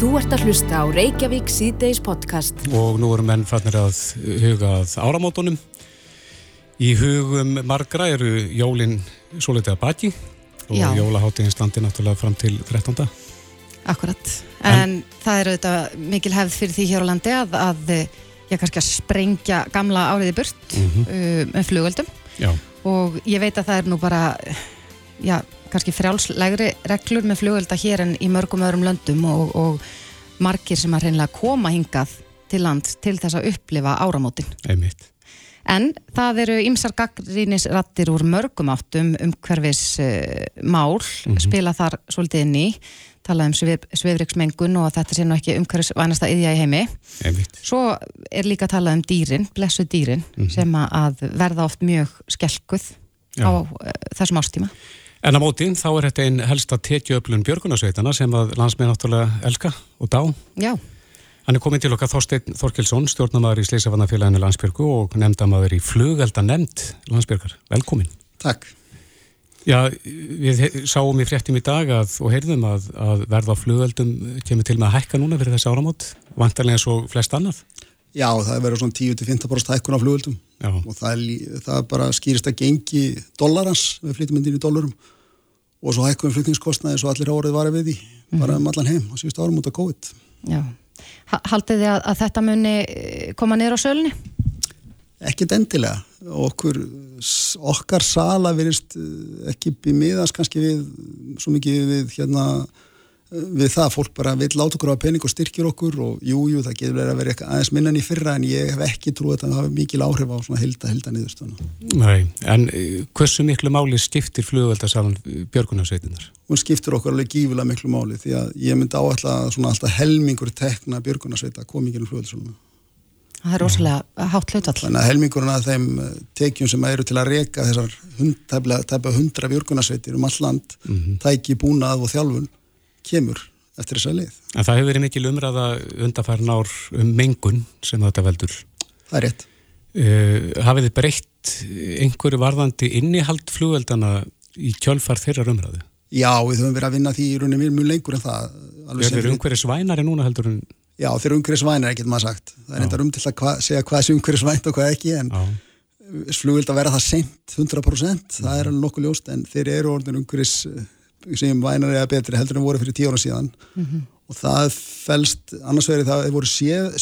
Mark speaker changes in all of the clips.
Speaker 1: Þú ert að hlusta á Reykjavík síðdeis podcast.
Speaker 2: Og nú erum menn fannir að hugað áramótonum. Í hugum margra eru jólinn svo litið að baki og
Speaker 3: Já.
Speaker 2: jólaháttiðin standi náttúrulega fram til 13.
Speaker 3: Akkurat, en, það er auðvitað mikil hefð fyrir því hér á landi að, að ég kannski að sprengja gamla árið í burt
Speaker 2: Mhm.
Speaker 3: uh, með flugöldum
Speaker 2: Já,
Speaker 3: og ég veit að það er nú bara já, kannski frjálslegri reglur með flugölda hér en í mörgum öðrum löndum og, og margir sem að reynilega koma hingað til land til þess að upplifa áramótin.
Speaker 2: einmitt.
Speaker 3: En það eru ymsar gaggrínisrattir úr mörgum áttum um hverfis uh, mál, spila þar svolítið inn í, tala um svif, svifriksmengun og þetta sé nú ekki umhverfis vænasta yðja í heimi.
Speaker 2: einmitt.
Speaker 3: Svo er líka að tala um dýrin, blessu dýrin, sem að verða oft mjög skelkuð
Speaker 2: Já.
Speaker 3: á uh, þessum ástíma.
Speaker 2: En á mótin þá er þetta einn helsta tekjuöflun björgunarsveitana sem að landsmið náttúrulega elska og dá.
Speaker 3: Já,
Speaker 2: Hann er komin til okkar Þorsteinn Þorkelsson, stjórnamaður í Sleisafannafélaginu Landsbjörgu og nefndamaður í flugelda nefnd Landsbjörgar. Velkomin.
Speaker 4: Takk.
Speaker 2: Já, við sáum í fréttum í dag að, og heyrðum að, að verða á flugeldum kemur til með að hækka núna fyrir þessi áramót, vantarlega eins og flest annað.
Speaker 4: Já, það verður svona 10-15% hækkun á flugöldum og það, það bara skýrist að gengi dollarans við flytjum inn í dollarum og svo hækkun flutningskostnaði svo allir árið varði við því bara um allan heim og síðust árum út af COVID.
Speaker 3: já. Ha- Haldið þið að, að þetta muni eh, koma niður á sölunni?
Speaker 4: Ekkert endilega. Okkur, okkar sala verist eh, ekki miðast kannski við svo mikið við hérna við það, fólk bara vil láta okkur á pening og styrkir okkur og jú, jú, það getur verið að vera eitthvað aðeins minnan í fyrra en ég hef ekki trúið að það hafi mikil áhrif á svona hilda, hilda niðurstöðuna.
Speaker 2: nei, en eh, hversu miklu máli skiptir flugeldasalan björgunarsveitinar?
Speaker 4: Hún skiptir okkur alveg gífulega miklu máli því að ég myndi áætla að svona alltaf helmingur tekna björgunarsveita kominginu flugöldsöluna.
Speaker 3: Það er rosalega hátt hlutall.
Speaker 4: Þannig að helmingurinn að þeim eh, tekjum sem eru til að reka þessar hund, tæplega hundra björgunarsveitir um all land, tæki búnað og þjálfun, kemur eftir þessa leið.
Speaker 2: En það hefur verið mikil umræða undarfærin ár um mengun sem þetta veldur.
Speaker 4: Það er rétt.
Speaker 2: Uh, hafið þið breytt einhverju varðandi innihald flugeldana í kjölfar þeirra umræðu?
Speaker 4: Já, við höfum verið að vinna því í rauninni mjög lengur en það.
Speaker 2: Er þeir
Speaker 4: fyrir-
Speaker 2: umhverju svænari núna heldur en...
Speaker 4: Já, þeir eru umhverfisvænir, getur maður sagt. Það er eitthvað um til að hva, segja hvað sé umhverfisvænt og hvað ekki, en
Speaker 2: Já,
Speaker 4: flugvild að vera það seint 100% það er nokkuð ljóst en þeir eru orðin umhverfis eh, sem vænar eða betri heldur en voru fyrir tíu ára síðan. Og það fælst annars verið það þeir voru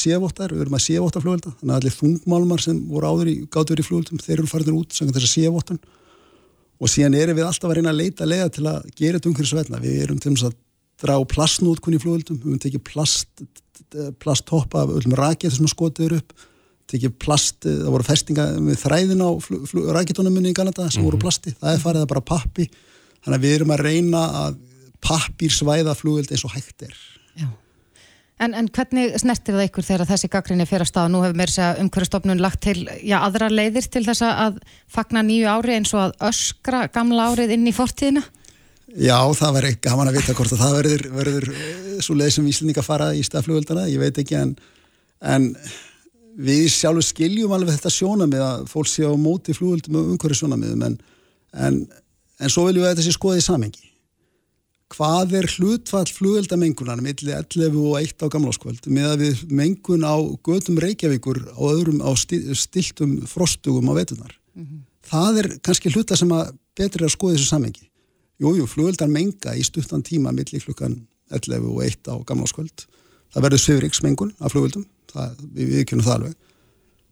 Speaker 4: sévóttar við erum að sévótta flugvilda þannig að allir þungmálmar sem voru áður í gátur í flugvildum þeir eru farinir út sem þess að sévóttan og síðan erum við alltaf að reyna að leita leiða til að gera þetta umhverfisvætna við erum til að draga plastnótkun í flugvildum við höfum tekið plast plasthoppa af öllum rakið sem skotið eru upp. Tekið plast, það voru festinga með þræðin á að þannig að við erum að reyna að pappir svæða flugveld eins og hægt er
Speaker 3: Já. En, en hvernig snertir það ykkur þegar þessi gaggrinni fyrir að staða? Nú hefur mér segja umhverfstofnun lagt til já, aðra leiðir til þess að fagna nýju ári eins og að öskra gamla árið inn í fortíðina?
Speaker 4: Já, það verður gaman að vita hvort að það verður, verður eh, svo leið sem Íslandinga fara í staflugveldana, ég veit ekki en, en við sjálfur skiljum alveg þetta sjónamið að fólk sé á móti flugveldum og umhverju sjónamiðum en, en, en svo viljum við að þetta sé skoðið í samengi. Hvað er hlutfall flugveldamengunar milli 11 og 1 á gamláskvöld með að við mengun á gödum Reykjavíkur á öðrum á sti- stiltum frostugum á vetunar? Það er kannski hluta sem að betri að skoða þessu samengi. Jújú, jú, flugveldar menga í stuttan tíma milli klukkan 11 og 1 á gamláskvöld. Það verður svifriksmengun af flugveldum, það, við, við kynum það alveg.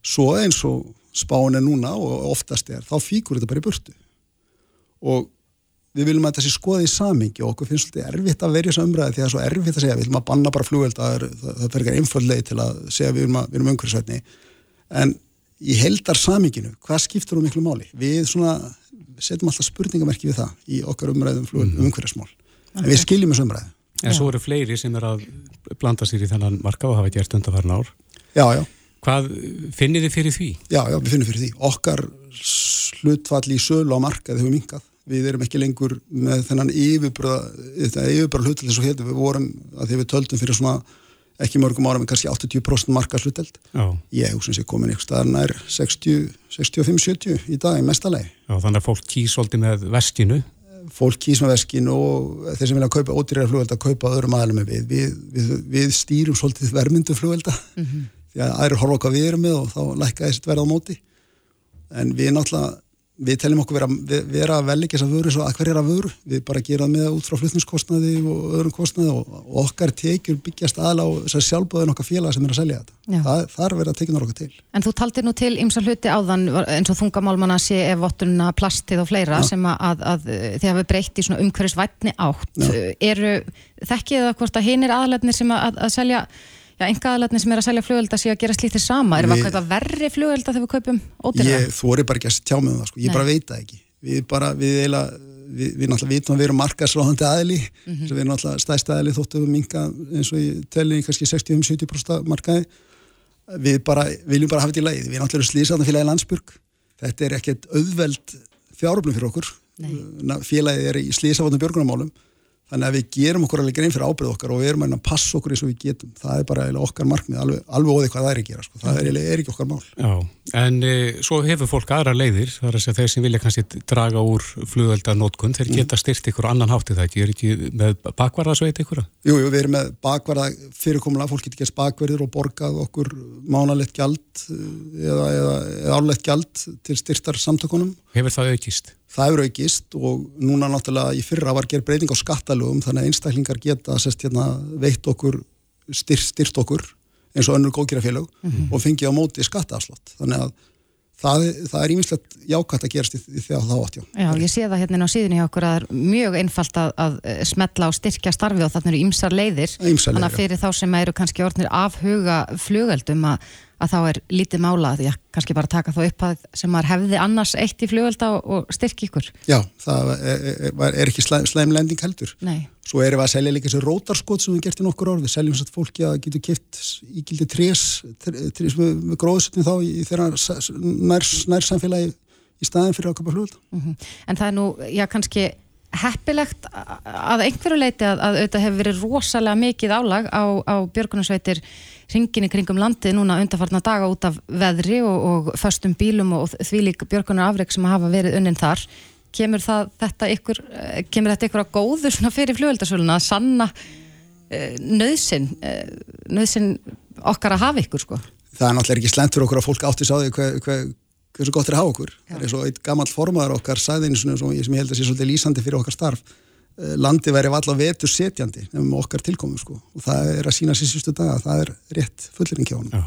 Speaker 4: Svo eins og spán er núna og oftast er, þá fíkur þetta bara í burtu. Og við viljum að þetta sé skoðið í samingi og okkur finnst þetta erfitt að verja þessu umræði því að það er svo erfitt að segja, við viljum að banna bara flugvelda, það, er- það, það fer ekki einföld leið til að segja við við erum umhverfisvætni. En í heldar saminginu, hvað skiptur um miklu máli? Við svona setjum alltaf spurningamerki við það í okkar umræðum flugveld, mm umhverfismál. En við skiljum þessu umræði.
Speaker 2: en svo eru fleiri sem er að blanda sér í þennan marka og hafa gert undarfærin
Speaker 4: Okkar hlutfall í sölu á markað hefur minkað. Við erum ekki lengur með þennan yfirbröða hlutfall eins og hér. Við vorum, að því við töldum fyrir svona ekki mörgum ára með kannski 80% markað hluteld.
Speaker 2: Já,
Speaker 4: Ég hugsa sem sé komin einhver staðar nær 60, 65-70 í dag í mestalegi.
Speaker 2: já þannig að fólk kýs svolítið með veskinu.
Speaker 4: fólk kýs með veskin og þeir sem vilja kaupa ódýrara flugvelda kaupa öðrum aðlum við. Við, við. við stýrum svolítið vermyndu flugvelda mm -hmm. því að aðrir horfa hvað við erum með og þá lækka þessi verða á móti en við náttúrulega við teljum okkur vera, vera vel ekki þess að vöru svo að hver er að vöru, við bara geraðum með út frá flutningskostnaði og öðrum kostnaði og, okkar tekjur byggjast aðla á sjálfbóðin okkar félag sem er að selja þetta. Það, að tekja nára okkur til.
Speaker 3: En þú taldir nú til ymsa hluti áðan eins og þungamálmanna sé ef vottuna plastið og fleira Já. sem að, að, þið hafi breytt í svona umhverfisvætni átt. Já. eru þekkið það hvort að hinn er aðlefni sem að, að selja Já, enga aðlætni sem er að selja flugvelda sé að gera slítið sama. Erum við að kaupa verri flugvelda þegar við kaupum ódýrða?
Speaker 4: Þú er bara ekki að tjá með um það, sko. ég Nei. bara veit það ekki. Við bara, við eiginlega, við, við náttúrulega vitum að við erum markasráðandi aðli, mm -hmm. við erum náttúrulega stæst aðli þóttum við minga eins og í telli kannski 60-70% markaði. Við bara, viljum bara hafa þetta í leið. Við náttúrulega erum slísaðan félagi landsburg. Þetta er ekkert auðveld fjáröflum fyrir okkur. Félagið er í slísafotnum björgunarmálum Þannig að við gerum okkur alveg grein fyrir ábyrð okkar og við erum að passa okkur eins og við getum. Það er bara okkar markmið, alveg, alveg óðið hvað það er að gera. Sko. Það er, er ekki okkar mál.
Speaker 2: Já, en e, svo hefur fólk aðra leiðir, það er að segja þeir sem vilja kannski draga úr flugveldanótkun, þeir mm. geta styrt ykkur annan háttið það ekki, er ekki með bakvarðasveit ykkur?
Speaker 4: Jú, jú, við erum með bakvarða fyrirkomulega, fólk getur gæst bakverðir og borgað okkur mánalegt gjald eh, eða, eða, eða
Speaker 2: það
Speaker 4: eru aukist og núna náttúrulega í fyrra var gerð breyting á skattalögum þannig að einstaklingar geta sest, hérna, veitt okkur, styrt, styrt okkur eins og önnur góðgerafélög mm -hmm. og fengið á móti skattaafslott þannig að það, það er ímislegt jákvæmt að gerast í, því að það átt, já.
Speaker 3: Já, ég sé það hérna á síðunni hjá okkur að það er mjög einfalt að, að smetla og styrkja starfi og þannig eru ímsar leiðir, þannig að fyrir þá sem eru kannski orðnir afhuga flugöldum að að þá er lítið mála því að kannski bara taka þá upp að sem maður hefði annars eitt í fljóölda og, og styrki ykkur.
Speaker 4: Já, það er, er, ekki slæm, slæm lending heldur.
Speaker 3: Nei.
Speaker 4: Svo erum við að selja líka þessu rótarskot sem við gert í nokkur orð. Við seljum svo að fólki að getur kipt ígildi trés, trés með, með gróðsettin þá í þeirra nær, nær samfélagi í staðin fyrir að köpa fljóölda.
Speaker 3: Mm -hmm. En það er nú, já kannski heppilegt að einhverju leiti að, að auðvitað hefur verið rosalega mikið álag á, á björgunarsveitir ringin í kringum landið núna undarfarna daga út af veðri og, og föstum bílum og því líka björgunar afreg sem hafa verið unnin þar kemur það, þetta ykkur eh, kemur þetta ykkur á góðu svona fyrir fljóðeldarsvöluna að sanna uh, nöðsin uh, nöðsin okkar að hafa ykkur sko
Speaker 4: Það er náttúrulega ekki slemt fyrir okkur að fólk átti sáði hvað hva, hversu gott er að hafa okkur. Það er og einn gammal formaður okkar sæði eins og sem ég held að sé svolítið lýsandi fyrir okkar starf. Eh, landi væri valla vetur setjandi um okkar tilkomu sko og það er að sína síðustu daga, það er rétt fullirinn kjónum. Já.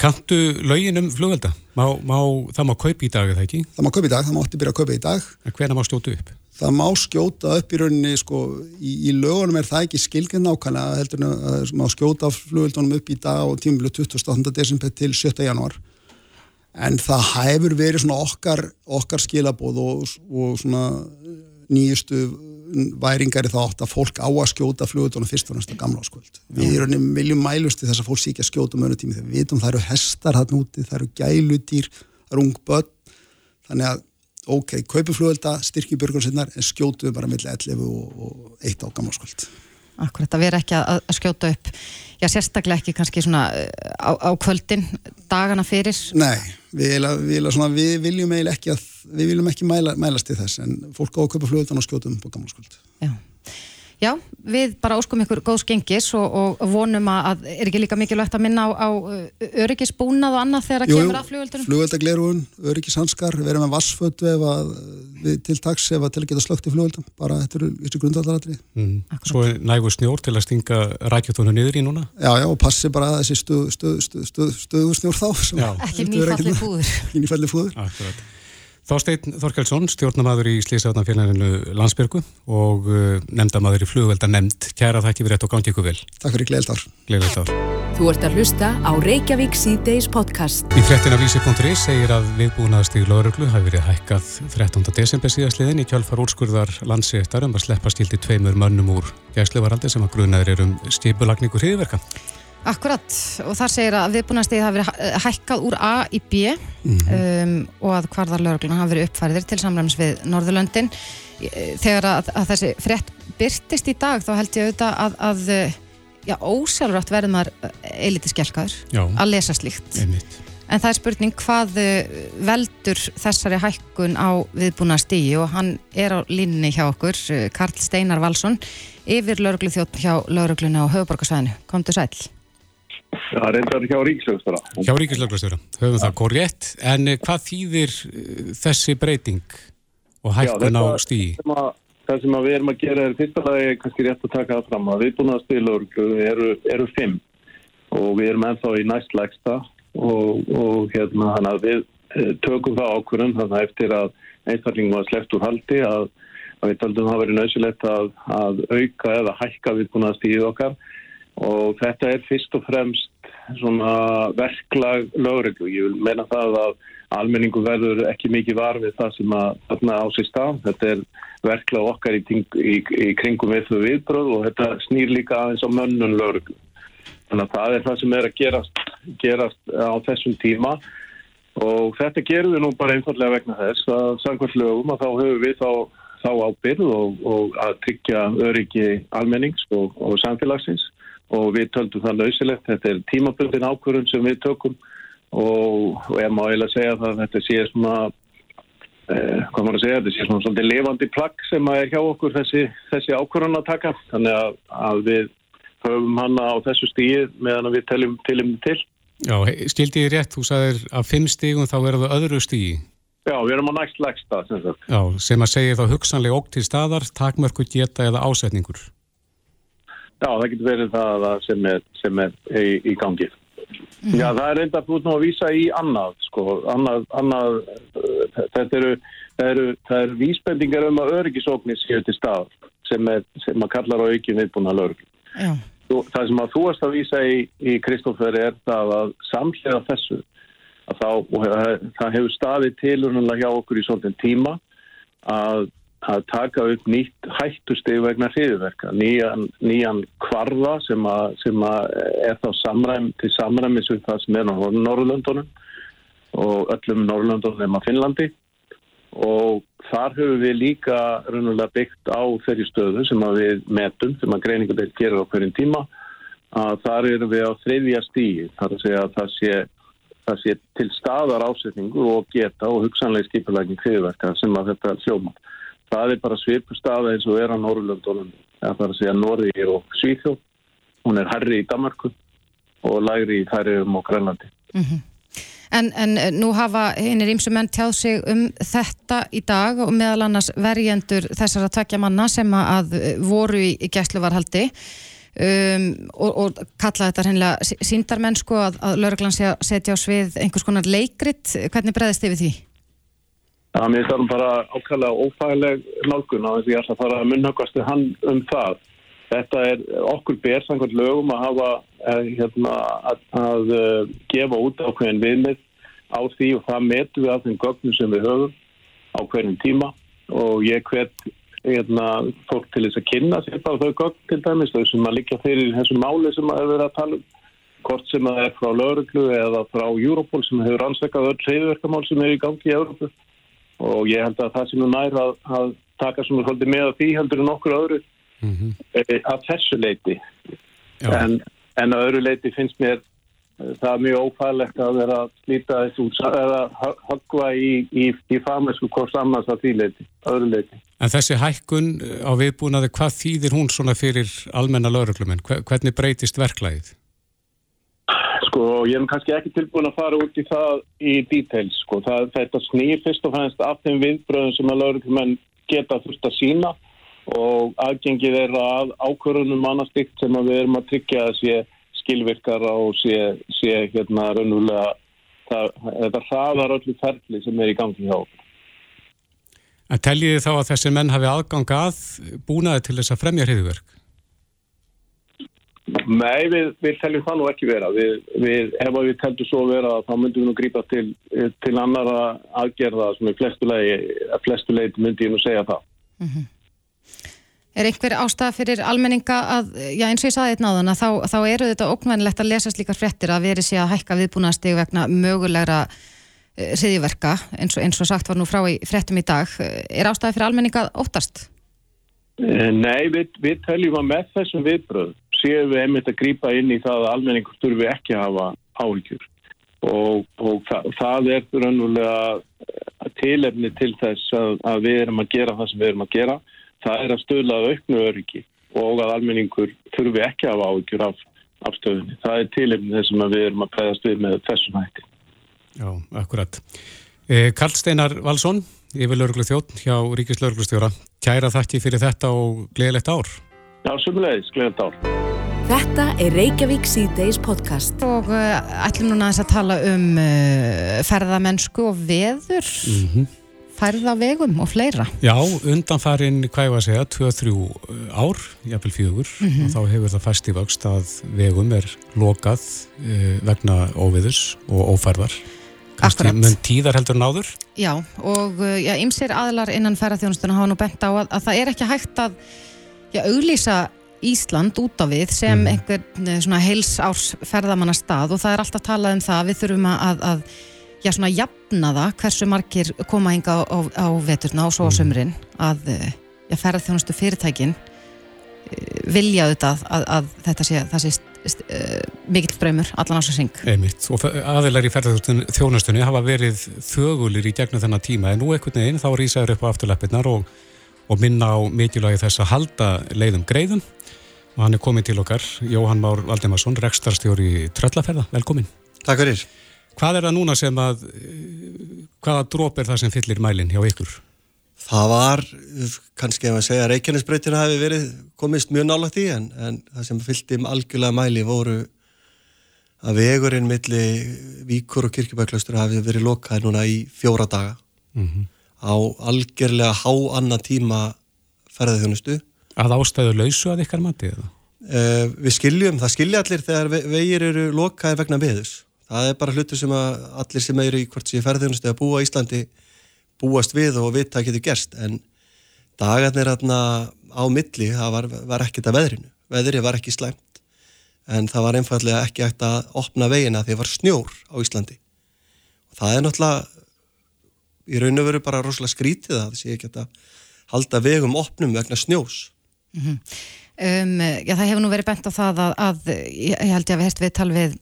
Speaker 2: Kantu lögin um flugvelda? Má, má, það má kaupa í dag, eða ekki?
Speaker 4: Það má kaupa í dag, það má ótti byrja að kaupa í dag.
Speaker 2: Hvernig má skjóta upp?
Speaker 4: Það má skjóta upp í rauninni, sko, í, í lögunum er það ekki skilgjörn nákvæmlega, heldur að það má skjóta flugveldunum upp í dag og tímulu 28. desember til 7. januar en það hefur verið svona okkar, okkar skilabóð og, og svona nýjustu væringar í þátt að fólk á að skjóta flugutunum fyrst og næsta gamla áskvöld. Við erum viljum mælust í þess að fólk síkja skjóta um önu tími þegar við vitum það eru hestar hann úti, það eru gælutýr, það eru ung börn þannig að ok, kaupi flugvelda, styrki björgursinnar en skjótu bara millir 11 og, og 1 á gamla áskvöld.
Speaker 3: Akkurat, að vera ekki að, að skjóta upp. Já, sérstaklega ekki kannski svona á, á kvöldin, dagana fyrir.
Speaker 4: Nei, við, við, svona, við viljum ekki að, við viljum ekki mæla, mælast í þess, en fólk á að köpa flugöldan og skjóta um på gammalskvöld
Speaker 3: Já Já, við bara óskum ykkur góðs gengis og, og vonum að, er ekki líka mikilvægt að minna á, á öryggisbúnað og annað þegar það kemur að flugöldunum?
Speaker 4: Flugöldaglerun, öryggishanskar, við erum með vassfötu ef að, við til taks ef að til að geta slögt í flugöldum, bara þetta eru þessi grundvallaratri.
Speaker 2: Mm. Svo er nægu snjór til að stinga rækjutónu niður í núna?
Speaker 4: Já, já, og passi bara þessi stöðu stuð, stuð, stuð, stuðursnjór þá.
Speaker 3: Ekki nýfalli fúður.
Speaker 4: Ekki nýfalli fúður.
Speaker 2: Akkurat. Þásteinn Þorkelsson, stjórnamaður í Slísafnarfélaginu Landsbyrgu og uh, nefndamaður í flugvelda nefnd. Kæra þakki við rétt og gangi ykkur vel.
Speaker 4: Takk fyrir. Gleðilt ár.
Speaker 1: Þú ert að hlusta á Reykjavík C-Days podcast.
Speaker 2: Í frettina vísi.is segir að viðbúnaðast í Löruglu hafi verið hækkað 13. desember síðastliðin í kjálfar úrskurðar landsréttar um að sleppa skildi tveimur mönnum úr gæsluvaraldi sem að grunaður er um skipulagningu hriðverka.
Speaker 3: Akkurat og þar segir að viðbúinastegið hafi verið hækkað úr A í B mm -hmm. um, og að hvarðarlaugluna hafi verið uppfæriðir til samræms við Norðurlöndin. Þegar að, að þessi frett byrtist í dag þá held ég auðvitað að, að já, ósjálfrátt verður maður eiliti skjálkaður að lesa slíkt.
Speaker 2: Einmitt.
Speaker 3: En það er spurning hvað eh, veldur þessari hækkun á viðbúna stígi og hann er á línni hjá okkur, eh, Karl Steinar Valsson, yfir lauruglu þjótt hjá laurugluna á höfuborgarsvæðinu. Komdu sæl.
Speaker 5: Það reyndar hjá ríkislögstara.
Speaker 2: Hjá ríkislögstara, höfum það korrétt, en hvað þýðir þessi breyting og hækkun á stígi?
Speaker 5: Það sem við erum að gera er fyrsta lagi kannski rétt að taka það fram að viðbúna stílauruglu eru, eru fimm og við erum ennþá í næst lægsta og, og hérna hann að við eh, tökum það ákvörðum þannig að eftir að einstakling var sleppt úr haldi að, að við taldum að það verið nöðsilegt að, að auka eða hækka viðbúna stíðið okkar og þetta er fyrst og fremst verklag lögreglu. Ég vil meina það að almenningu verður ekki mikið varfið það sem að þarna á sér stað. Þetta er verklag okkar í, í, í kringum við þau viðbröð og þetta snýr líka aðeins á mönnun lögreglu. Þannig að það er það sem er að gerast, gerast á þessum tíma og þetta gerum við nú bara einfallega vegna þess að samkvæmt lögum að þá höfum við þá, þá ábyrð og, og að tryggja öryggi almennings og, og samfélagsins og við töldum það lausilegt. Þetta er tímaböndin ákvörðun sem við tökum og, og ég má eiginlega segja að þetta sé svona, eh, hvað maður að segja, þetta sé svona svolítið levandi plagg sem er hjá okkur þessi, þessi ákvörðun að taka. Þannig að, að við höfum hanna á þessu stíð meðan við teljum til um til.
Speaker 2: Já, skildi ég rétt, þú sagðir að fimm stígun þá verður það öðru stígi.
Speaker 5: Já, við erum á næst legsta. Sem
Speaker 2: Já, sem að segja þá hugsanlega ógt til staðar, takmörku geta eða ásetningur.
Speaker 5: Já, það getur verið það sem er, sem er í, í gangið. Mm. Já, það er reynda búin að vísa í annað, sko, annað, annað þetta eru, það eru, það eru vísbendingar um að öryggisóknir séu til stað sem, er, sem að kallar á aukin viðbúna lögur. Já. Það sem að þú erst að vísa í, í Kristófer er það að samlega þessu að þá, það hefur staðið til hjá okkur í svolítinn tíma að, að taka upp nýtt hættusteg vegna hriðverka, nýjan, nýjan kvarða sem, að, sem að er þá samræm, til samræmis við það sem er á Norrlöndunum og öllum Norrlöndunum nema Finnlandi. Og þar höfum við líka raunverulega byggt á þeirri stöðu sem við metum, sem að greiningadeitt gerir á hverjum tíma að þar erum við á þriðja stíi þar að segja að það sé, það sé til staðar ásetningu og geta og hugsanlega skipulækning hriðverka sem að þetta hljóma. Það er bara svipu staða eins og er á Norrlöndunum það er að segja Norri og Svíþjóð hún er herri í Danmarku og læri í Þæriðum og Grænlandi. Mm -hmm.
Speaker 3: En, en eh, nú hafa einir ímsum menn tjáð sig um þetta í dag og meðal annars verjendur þessara tvekja manna sem að eh, voru í, gæsluvarhaldi um, og, og kalla þetta hreinlega síndarmennsku að, að lauruglan setja á svið einhvers konar leikrit. Hvernig breðist þið við því?
Speaker 5: Það mér er bara ákvæmlega ófægileg nálgun á þess að ég ætla að fara að munnhagast hann um það. Þetta er okkur berðsangvært lögum að hafa eh, hérna, að, að uh, gefa út ákveðin viðmið á því og það metu við af þeim gögnum sem við höfum á hverjum tíma. Og ég hvet hérna, fólk til þess að kynna sér bara þau gögn til dæmis þau sem að líka fyrir þessu máli sem að verið að tala um. Hvort sem að það er frá lauruglu eða frá Europol sem hefur ansvekkað öll reyðverkamál sem er í gangi í Európu og ég held að það sem er nær að, að taka svona svolítið með því heldur en okkur öðru mm -hmm. að þessu leiti en, en að öðru leiti finnst mér eh, það er mjög ófæðlegt að vera að slíta þessu eða höggva í, í, í famesku hvort sammans að því leiti, öðru leiti.
Speaker 2: En þessi hækkun eh, á viðbúnaði, hvað þýðir hún svona fyrir almenna lauruglumenn? Hvernig breytist verklæðið?
Speaker 5: Sko, ég hef kannski ekki tilbúin að fara út í það í details, sko. Það, þetta snýr fyrst og fannst af þeim viðbröðum sem að lauruglumenn geta þurft að sína og aðgengið er að ákvörðunum mannastygt sem að við erum að tryggja að sé skilvirkara og sé, sé hérna raunulega þetta hraðar öllu ferli sem er í gangi hjá okkur.
Speaker 2: En teljiði þá að þessi menn hafi aðgang að búnaði til þess að fremja hriðverk?
Speaker 5: Nei, við, við teljum það nú ekki vera. Við, við, ef við teljum svo vera þá myndum við nú grípa til, til annara aðgerða sem er flestu leiti myndi ég nú segja það. Mm -hmm.
Speaker 3: Er einhver ástæða fyrir almenninga að, já eins og ég saði þetta náðan að þá, þá eru þetta ókvæmilegt að lesa slíkar frettir að veri sé að hækka viðbúnaðstig vegna mögulegra uh, hriðiverka eins eins og sagt var nú frá í frettum í dag. Er ástæða fyrir almenninga óttast?
Speaker 5: Eh, nei, við, við teljum að með þessum viðbröð séum við einmitt að grýpa inn í það að almenningur þurfi ekki að hafa áhyggjur. og, og það, það er raunverulega tilefni til þess að, að við erum að gera það sem við erum að gera. Það er að stöðla auknu öryggi og að almenningur þurfi ekki að hafa áhyggjur af, af stöðunni. Það er tilefni þess að við erum að præðast við með þessum hætti.
Speaker 2: Já, akkurat. Eh, Karl Steinar Valsson yfir lauruglu þjótt hjá Ríkis lauruglustjóra Kæra þakki fyrir þetta og gleðilegt ár.
Speaker 5: Já, sumulegis, gleðilegt ár
Speaker 1: Þetta er Reykjavík C-Days podcast.
Speaker 3: Og uh, ætlum núna að tala um uh, ferðamennsku og veður, mm -hmm. færðavegum og fleira.
Speaker 2: Já, undanfarin, hvað ég var að segja, 2-3 ár, jafnvel fjögur, mm -hmm. og þá hefur það fæst í vöxt að vegum er lokað uh, vegna óviðus og ófærðar. Akkurat. Menn tíðar heldur náður?
Speaker 3: Já, og já, ymsir aðlar innan ferðarþjónustuna hafa nú bent á að, að það er ekki hægt að já, auglýsa Ísland út af við sem mm. einhvern eh, svona heilsárs ferðamanna stað og það er alltaf talað um það við þurfum að, að já, svona jafna það hversu margir koma hinga á, á, veturna og svo á mhm. sömurinn að eh, já, ferðarþjónustu fyrirtækin eh, vilja auðvitað að, að þetta sé, sé uh, mikill ströymur allan ás og syng.
Speaker 2: Einmitt og aðeinar í ferðarþjónustunni hafa verið þögulir í gegnum þennan tíma en nú ekkert neginn þá rýsaður upp á afturleppirnar og, og minna á mikilvægi þess að halda leiðum greiðum og hann er komið til okkar, Jóhann Már Valdemarsson, rekstarstjóri Tröllaferða, velkomin.
Speaker 6: Takk fyrir.
Speaker 2: Hvað er það núna sem að, hvaða dróp er það sem fyllir mælinn hjá ykkur?
Speaker 6: Það var, kannski ef að segja, Reykjanesbröytina hefði verið komist mjög nálægt í en, en það sem fyllti algjörlega mæli voru að vegurinn milli Víkur og Kirkjubæklaustur hafi verið lokaði núna í fjóra daga mm -hmm. Á algjörlega há anna tíma ferðið þjónustu
Speaker 2: Að ástæðu lausu að ykkar mati eða?
Speaker 6: Uh, við skiljum, það skilja allir þegar vegir eru lokaði vegna veðus. Það er bara hlutur sem að allir sem eru í hvort sem ferðunust eða búa Íslandi búast við og vita að getur gerst. En dagarnir aðna á milli, það var, var ekkert að veðrinu. Veðri var ekki slæmt. En það var einfallega ekki ekkert að opna vegina því það var snjór á Íslandi. Og það er náttúrulega í raun og veru bara rosalega skrítið að sé ekki að halda vegum opnum vegna snjós. Mm -hmm.
Speaker 3: um, já, það hefur nú verið bent á það að, að ég held ég að við hefst við tal við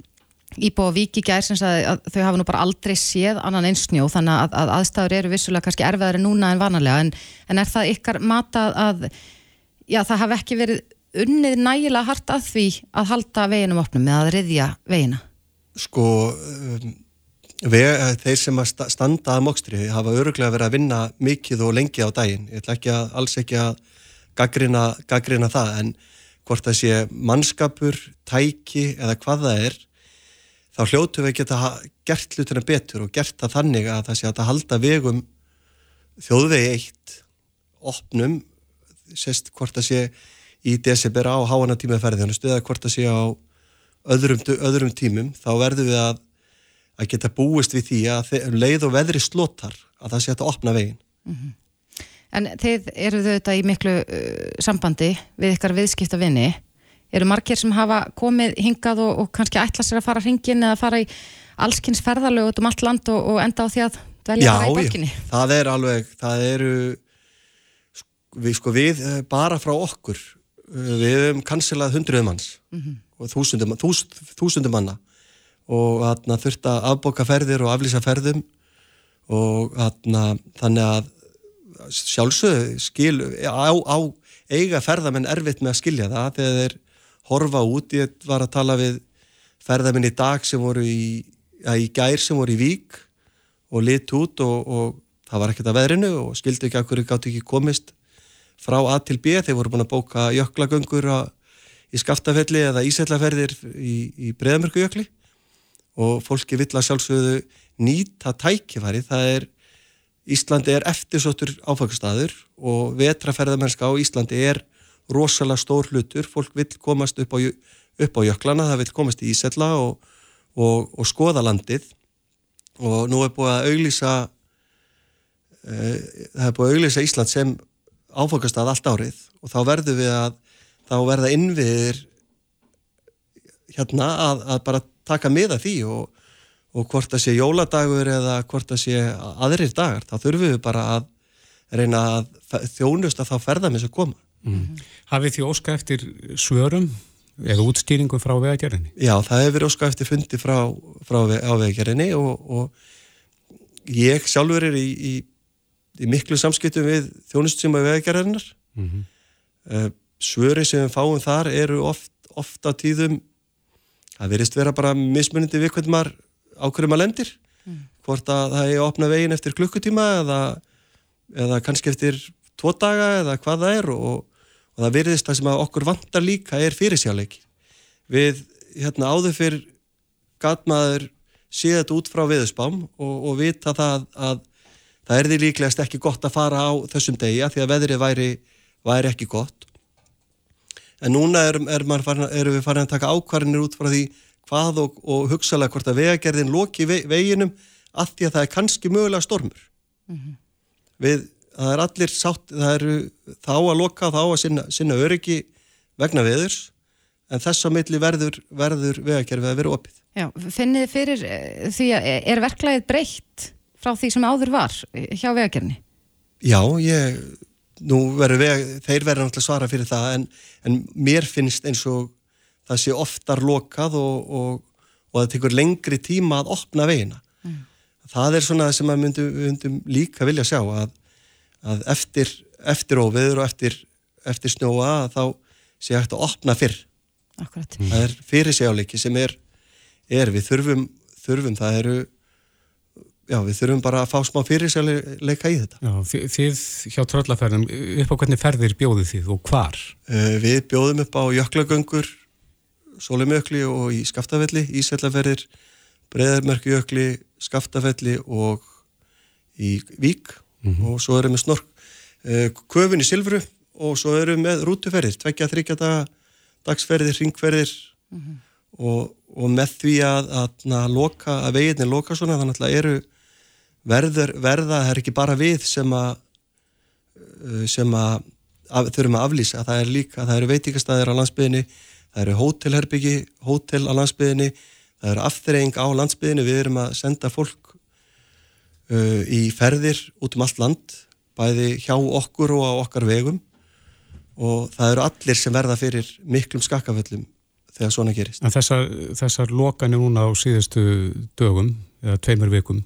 Speaker 3: Íbó og Vík í sem að, að þau hafa nú bara aldrei séð annan einn snjó þannig að, að aðstæður eru vissulega kannski erfiðari núna en vanalega en, en er það ykkar mata að já, það hafi ekki verið unnið nægilega hart að því að halda veginum opnum með að riðja vegina?
Speaker 6: Sko um, þeir sem að standa að mókstri hafa öruglega verið að vinna mikið og lengi á daginn. Ég ætla ekki að alls ekki að gaggrina, gaggrina það en hvort það sé mannskapur, tæki eða hvað það er þá hljótu við geta gert hlutina betur og gert það þannig að það sé að það halda vegum þjóðvegi eitt opnum sérst hvort það sé í desember á háana tímaferðinu eða hvort það sé á öðrum, öðrum tímum þá verður við að, að geta búist við því að leið og veðri slótar að það sé að opna veginn mm -hmm.
Speaker 3: En þið eru þau þetta í miklu uh, sambandi við ykkar viðskipta vinni. Eru margir sem hafa komið hingað og, og kannski ætla sér að fara hringin eða fara í allskynns ferðarlög út um allt land og, og enda á því að dvelja bara í borginni?
Speaker 6: Já, það er alveg, það eru, við, sko við eh, bara frá okkur, eh, við hefum kansilað hundruð manns mm -hmm. og þúsundum, þús, þúsundum manna og þarna þurft að afboka ferðir og aflýsa ferðum og þarna þannig að sjálfsög skil á, á eiga ferðamenn erfitt með að skilja það þegar þeir horfa út. Ég var að tala við ferðamenn í dag sem voru í, í gær sem voru í vík og lit út og, og það var ekkert að veðrinu og skildi ekki að hverju gátt ekki komist frá A til B. Þeir voru búin að bóka jöklagöngur í skaftafelli eða ísellaferðir í, í breðamörkujökli og fólki vill að sjálfsögðu nýta tækifæri það er Íslandi er eftirsóttur áfangstæður og vetraferðamennska á Íslandi er rosalega stór hlutur, fólk vil komast upp á, upp á jöklana, það vil komast í Ísella og, og, og skoða landið. Og nú er búið að auglýsa uh, það er búið að auglýsa Ísland sem áfangastæð allt árið og þá verður við að þá verða innviðir hérna að, að bara taka miða því og og hvort það sé jóladagur eða hvort það sé aðrir dagar, þá þurfum við bara að reyna að þjónust að þá ferða með þess að koma. Mm.
Speaker 2: Hafið því óska eftir svörum eða útstýringum frá vegagerðinni?
Speaker 6: Já, það hefur verið óskar eftir fundi frá, frá á vegagerðinni og, og ég sjálfur er í, í, í miklu samskiptum við þjónustsýma vegagerðarinnar. Mm -hmm. uh, svöri sem við fáum þar eru oft, ofta tíðum, það verist vera bara mismunandi við hvernig maður ákveður maður lendir. Mm. Hvort að það er að opna veginn eftir klukkutíma eða, eða kannski eftir tvo daga eða hvað það er og og það virðist það sem að okkur vantar líka er fyrirsjáleiki við hérna áður fyrr gatmaður séð þetta út frá viðspám og, og vita það að það er því líklegast ekki gott að fara á þessum degi að því að veðrið væri, væri ekki gott en núna er, er farin, erum við farin að taka ákvarðinir út frá því hvað og, og hugsalega hvort að vegagerðin loki veginum að því að það er kannski mögulega stormur mm -hmm. við það er allir sátt, það eru þá að loka, þá að sinna, sinna öryggi vegna veðurs en þess að milli verður, verður vegakerfið að vera opið.
Speaker 3: Já, finnið fyrir eh, því að er verklæðið breytt frá því sem áður var hjá vegakerni?
Speaker 6: Já, ég, nú verður veg, þeir verður náttúrulega svara fyrir það en, en mér finnst eins og það sé oftar lokað og, og, og það tekur lengri tíma að opna vegina. Mm. Það er svona sem við myndum, myndum líka vilja sjá að að eftir, eftir óveður og eftir, eftir snjóa þá sé hægt að opna fyrr.
Speaker 3: Akkurat.
Speaker 6: Það er fyrirsjáleiki sem er, er við þurfum, þurfum, það eru, já við þurfum bara að fá smá fyrirsjáleika í þetta.
Speaker 2: Já, þið hjá tröllaferðum, upp á hvernig ferðir bjóðu þið og hvar?
Speaker 6: Uh, við bjóðum upp á jöklagöngur, Sólumjökli og í Skaftafelli, Ísællaferðir, Breðarmerkjökli, Skaftafelli og í Vík mm -hmm. og svo erum við snork uh, köfin í silfru og svo erum við með rútuferðir, tveggja, þryggja dagsferðir, ringferðir mm -hmm. og, og með því að, að, að, loka, að veginni loka svona þannig að eru verður, verða, það er ekki bara við sem að uh, sem að þurfum að aflýsa, það er líka, það eru veitíkastæðir á landsbyðinni, það eru hótelherbyggi, hótel á landsbyðinni það eru afturreying á landsbyðinni, við erum að senda fólk uh, í ferðir út um allt land bæði hjá okkur og á okkar vegum. Og það eru allir sem verða fyrir miklum skakkaföllum þegar svona gerist.
Speaker 2: En þessar, þessar lokanir núna á síðustu dögum eða tveimur vikum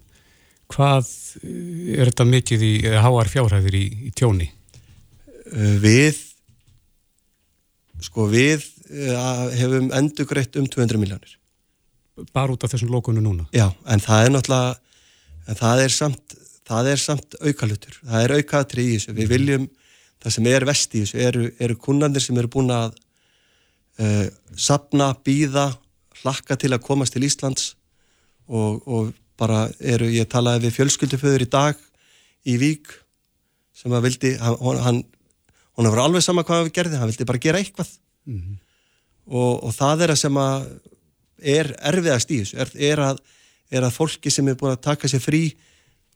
Speaker 2: hvað er þetta mikið í háar fjárhæðir í, í tjóni?
Speaker 6: Uh, við sko við uh, hefum endur greitt um 200 miljónir.
Speaker 2: Bara út af þessum lókunum núna?
Speaker 6: Já, en það er náttúrulega en það er samt, það er samt aukalutur, það er aukatri í þessu, við viljum það sem er vest í þessu, eru, eru kunnandir sem eru búin að uh, sapna, býða hlakka til að komast til Íslands og, og bara eru, ég talaði við fjölskylduföður í dag í Vík sem að vildi, hann, hann hefur alveg sama hvað við gerði, hann vildi bara gera eitthvað mm -hmm. og, og það er að sem að er erfiðast í þessu, er, er að er að fólki sem er búin að taka sér frí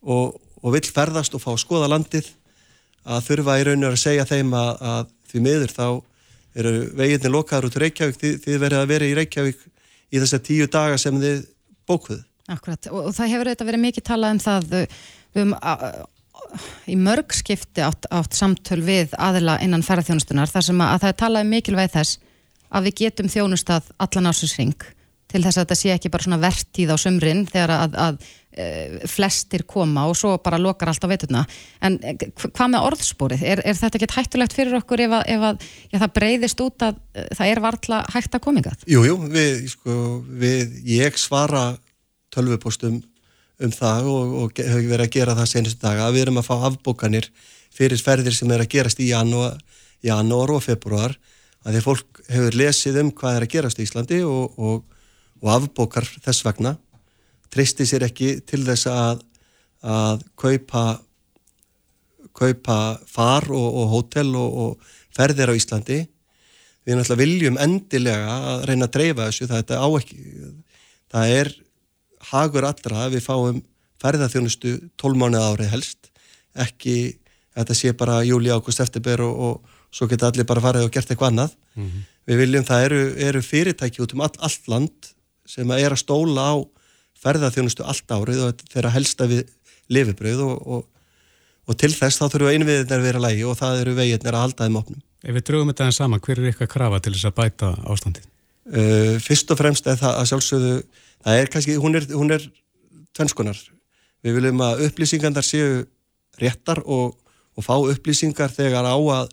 Speaker 6: og, og vill ferðast og fá að skoða landið að þurfa í rauninu að segja þeim að, að því miður þá eru veginni lokaður út í Reykjavík því þið verið að vera í Reykjavík í þess að tíu daga sem þið bókuðu.
Speaker 3: Akkurat og, og það hefur þetta verið mikið talað um það við um að í mörg skipti átt, átt samtöl við aðila innan ferðarþjónustunar þar sem að, að það er talað um mikilvæg þess að við getum þjónustað allan ásins til þess að þetta sé ekki bara svona vertíð á sömrin þegar að, að, að flestir koma og svo bara lokar allt á veturna. En e, hvað með orðspórið? Er, er þetta ekki hættulegt fyrir okkur ef, að, ef já, það breyðist út að e, það er varðla hægt að komingað?
Speaker 6: Jú, jú, við, sko, við, ég svara tölvupostum um það og, og hefur verið að gera það senustu daga. Að við erum að fá afbókanir fyrir ferðir sem er að gerast í janúar, janúar og februar að því fólk hefur lesið um hvað er að gerast í Íslandi og, og og afbókar þess vegna. Tristi sér ekki til þess að, að kaupa kaupa far og, hótel og, ferðir á Íslandi. Við náttúrulega viljum endilega að reyna að dreifa þessu. Það er, ekki, það er hagur allra að við fáum ferðarþjónustu 12 mánuð árið helst ekki þetta sé bara júli, águst, eftirber og, og svo geta allir bara farið og gert eitthvað annað mm -hmm. við viljum það eru, eru fyrirtæki út um all, allt land sem er að stóla á ferðarþjónustu allt árið og þeirra helsta við lifibröð og, og, og til þess þá þurfum innviðinir að vera lægi og það eru veginnir að halda þeim opnum.
Speaker 2: Ef við draugum þetta en saman, hver er eitthvað krafa til þess að bæta ástandið?
Speaker 6: Uh, fyrst og fremst er það að sjálfsögðu, það er kannski, hún er, hún er tvennskonar. Við viljum að upplýsingandar séu réttar og, og fá upplýsingar þegar á að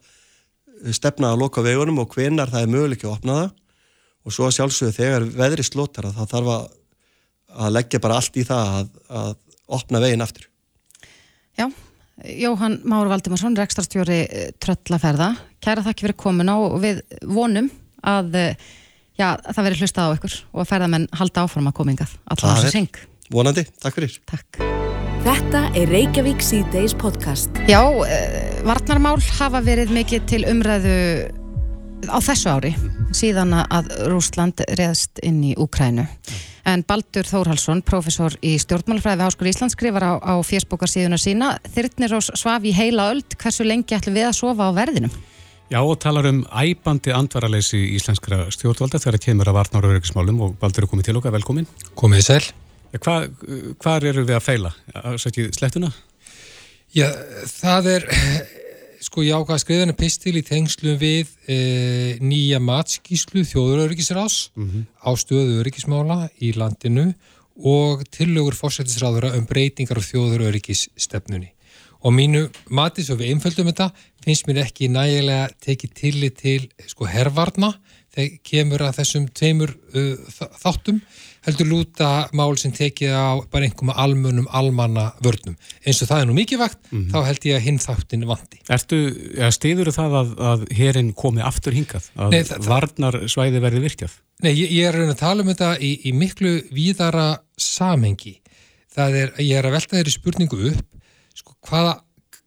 Speaker 6: stefna að loka vegunum og hvenar það er möguleik að opna það og svo sjálfsögðu þegar veðri slótar að það þarf að, að leggja bara allt í það að, að opna veginn aftur.
Speaker 3: Já, Jóhann Máru Valdimarsson, rekstarstjóri eh, Tröllaferða. Kæra þakki fyrir komin á og við vonum að eh, já, það veri hlustað á ykkur og að ferðamenn halda áfram að komingað. Alltaf þessu syng.
Speaker 6: Vonandi, takk fyrir.
Speaker 3: Takk.
Speaker 1: Þetta er Reykjavík C-Days podcast.
Speaker 3: Já, uh, varnarmál hafa verið mikið til umræðu á þessu ári síðan að Rúsland reðst inn í Úkrænu. En Baldur Þórhalsson, professor í stjórnmálafræði við Háskóli Íslands, skrifar á, á fjersbókarsíðuna sína Þyrtnir og svaf í heila öld, hversu lengi ætlum við að sofa á verðinum?
Speaker 2: Já, og talar um æbandi andvaraleysi íslenskra stjórnvalda þegar það kemur að varnar og öryggismálum og Baldur er komið til okkar, velkomin.
Speaker 7: Komið sæl.
Speaker 2: Ja, hva, eru við að feila? Sættið slettuna?
Speaker 7: Já, það er sko ég ákvað að skriða pistil í tengslu við e, nýja matskíslu þjóðuröryggisrás mm -hmm. á stöðu öryggismála í landinu og tillögur fórsættisráðura um breytingar á þjóðuröryggisstefnunni. Og mínu mati, svo við einföldum þetta, finnst mér ekki nægilega tekið tillit til sko herrvarna þegar kemur að þessum tveimur uh, þáttum heldur lúta mál sem tekið á bara einhverjum almunum almanna vörnum. Eins og það er nú mikið vakt, mm -hmm. þá held ég að hinn þáttin vandi.
Speaker 2: Ertu, ja, stiður það að, að herin komi aftur hingað? Að Nei, það, varnar svæði verði virkjað?
Speaker 7: Nei, ég, ég er að tala um þetta í, í miklu víðara samengi. Það er, ég er að velta þeirri spurningu upp, sko, hvaða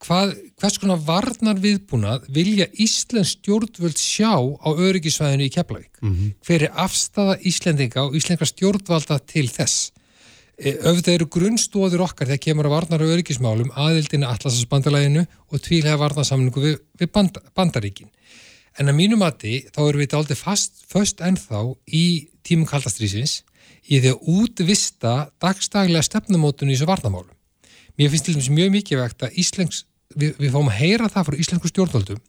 Speaker 7: hvað, hvers konar varnar viðbúnað vilja Íslands stjórnvöld sjá á öryggisvæðinu í Keflavík? Mm -hmm. Hver er afstafa Íslendinga og Íslenska stjórnvalda til þess? Öfða e, eru grunnstóður okkar þegar kemur að varnar á öryggismálum aðildinu Atlasasbandalæginu og tvílega varnarsamlingu við, við band, bandaríkin. En að mínu mati þá eru við aldrei fast, först ennþá í tímum kaldastrýsins í því að útvista dagstaglega stefnumótun í þessu varnamálum. Mér finnst til dæmis mjög mikið vegt að Íslensk við, við fáum að heyra það frá íslensku stjórnvöldum.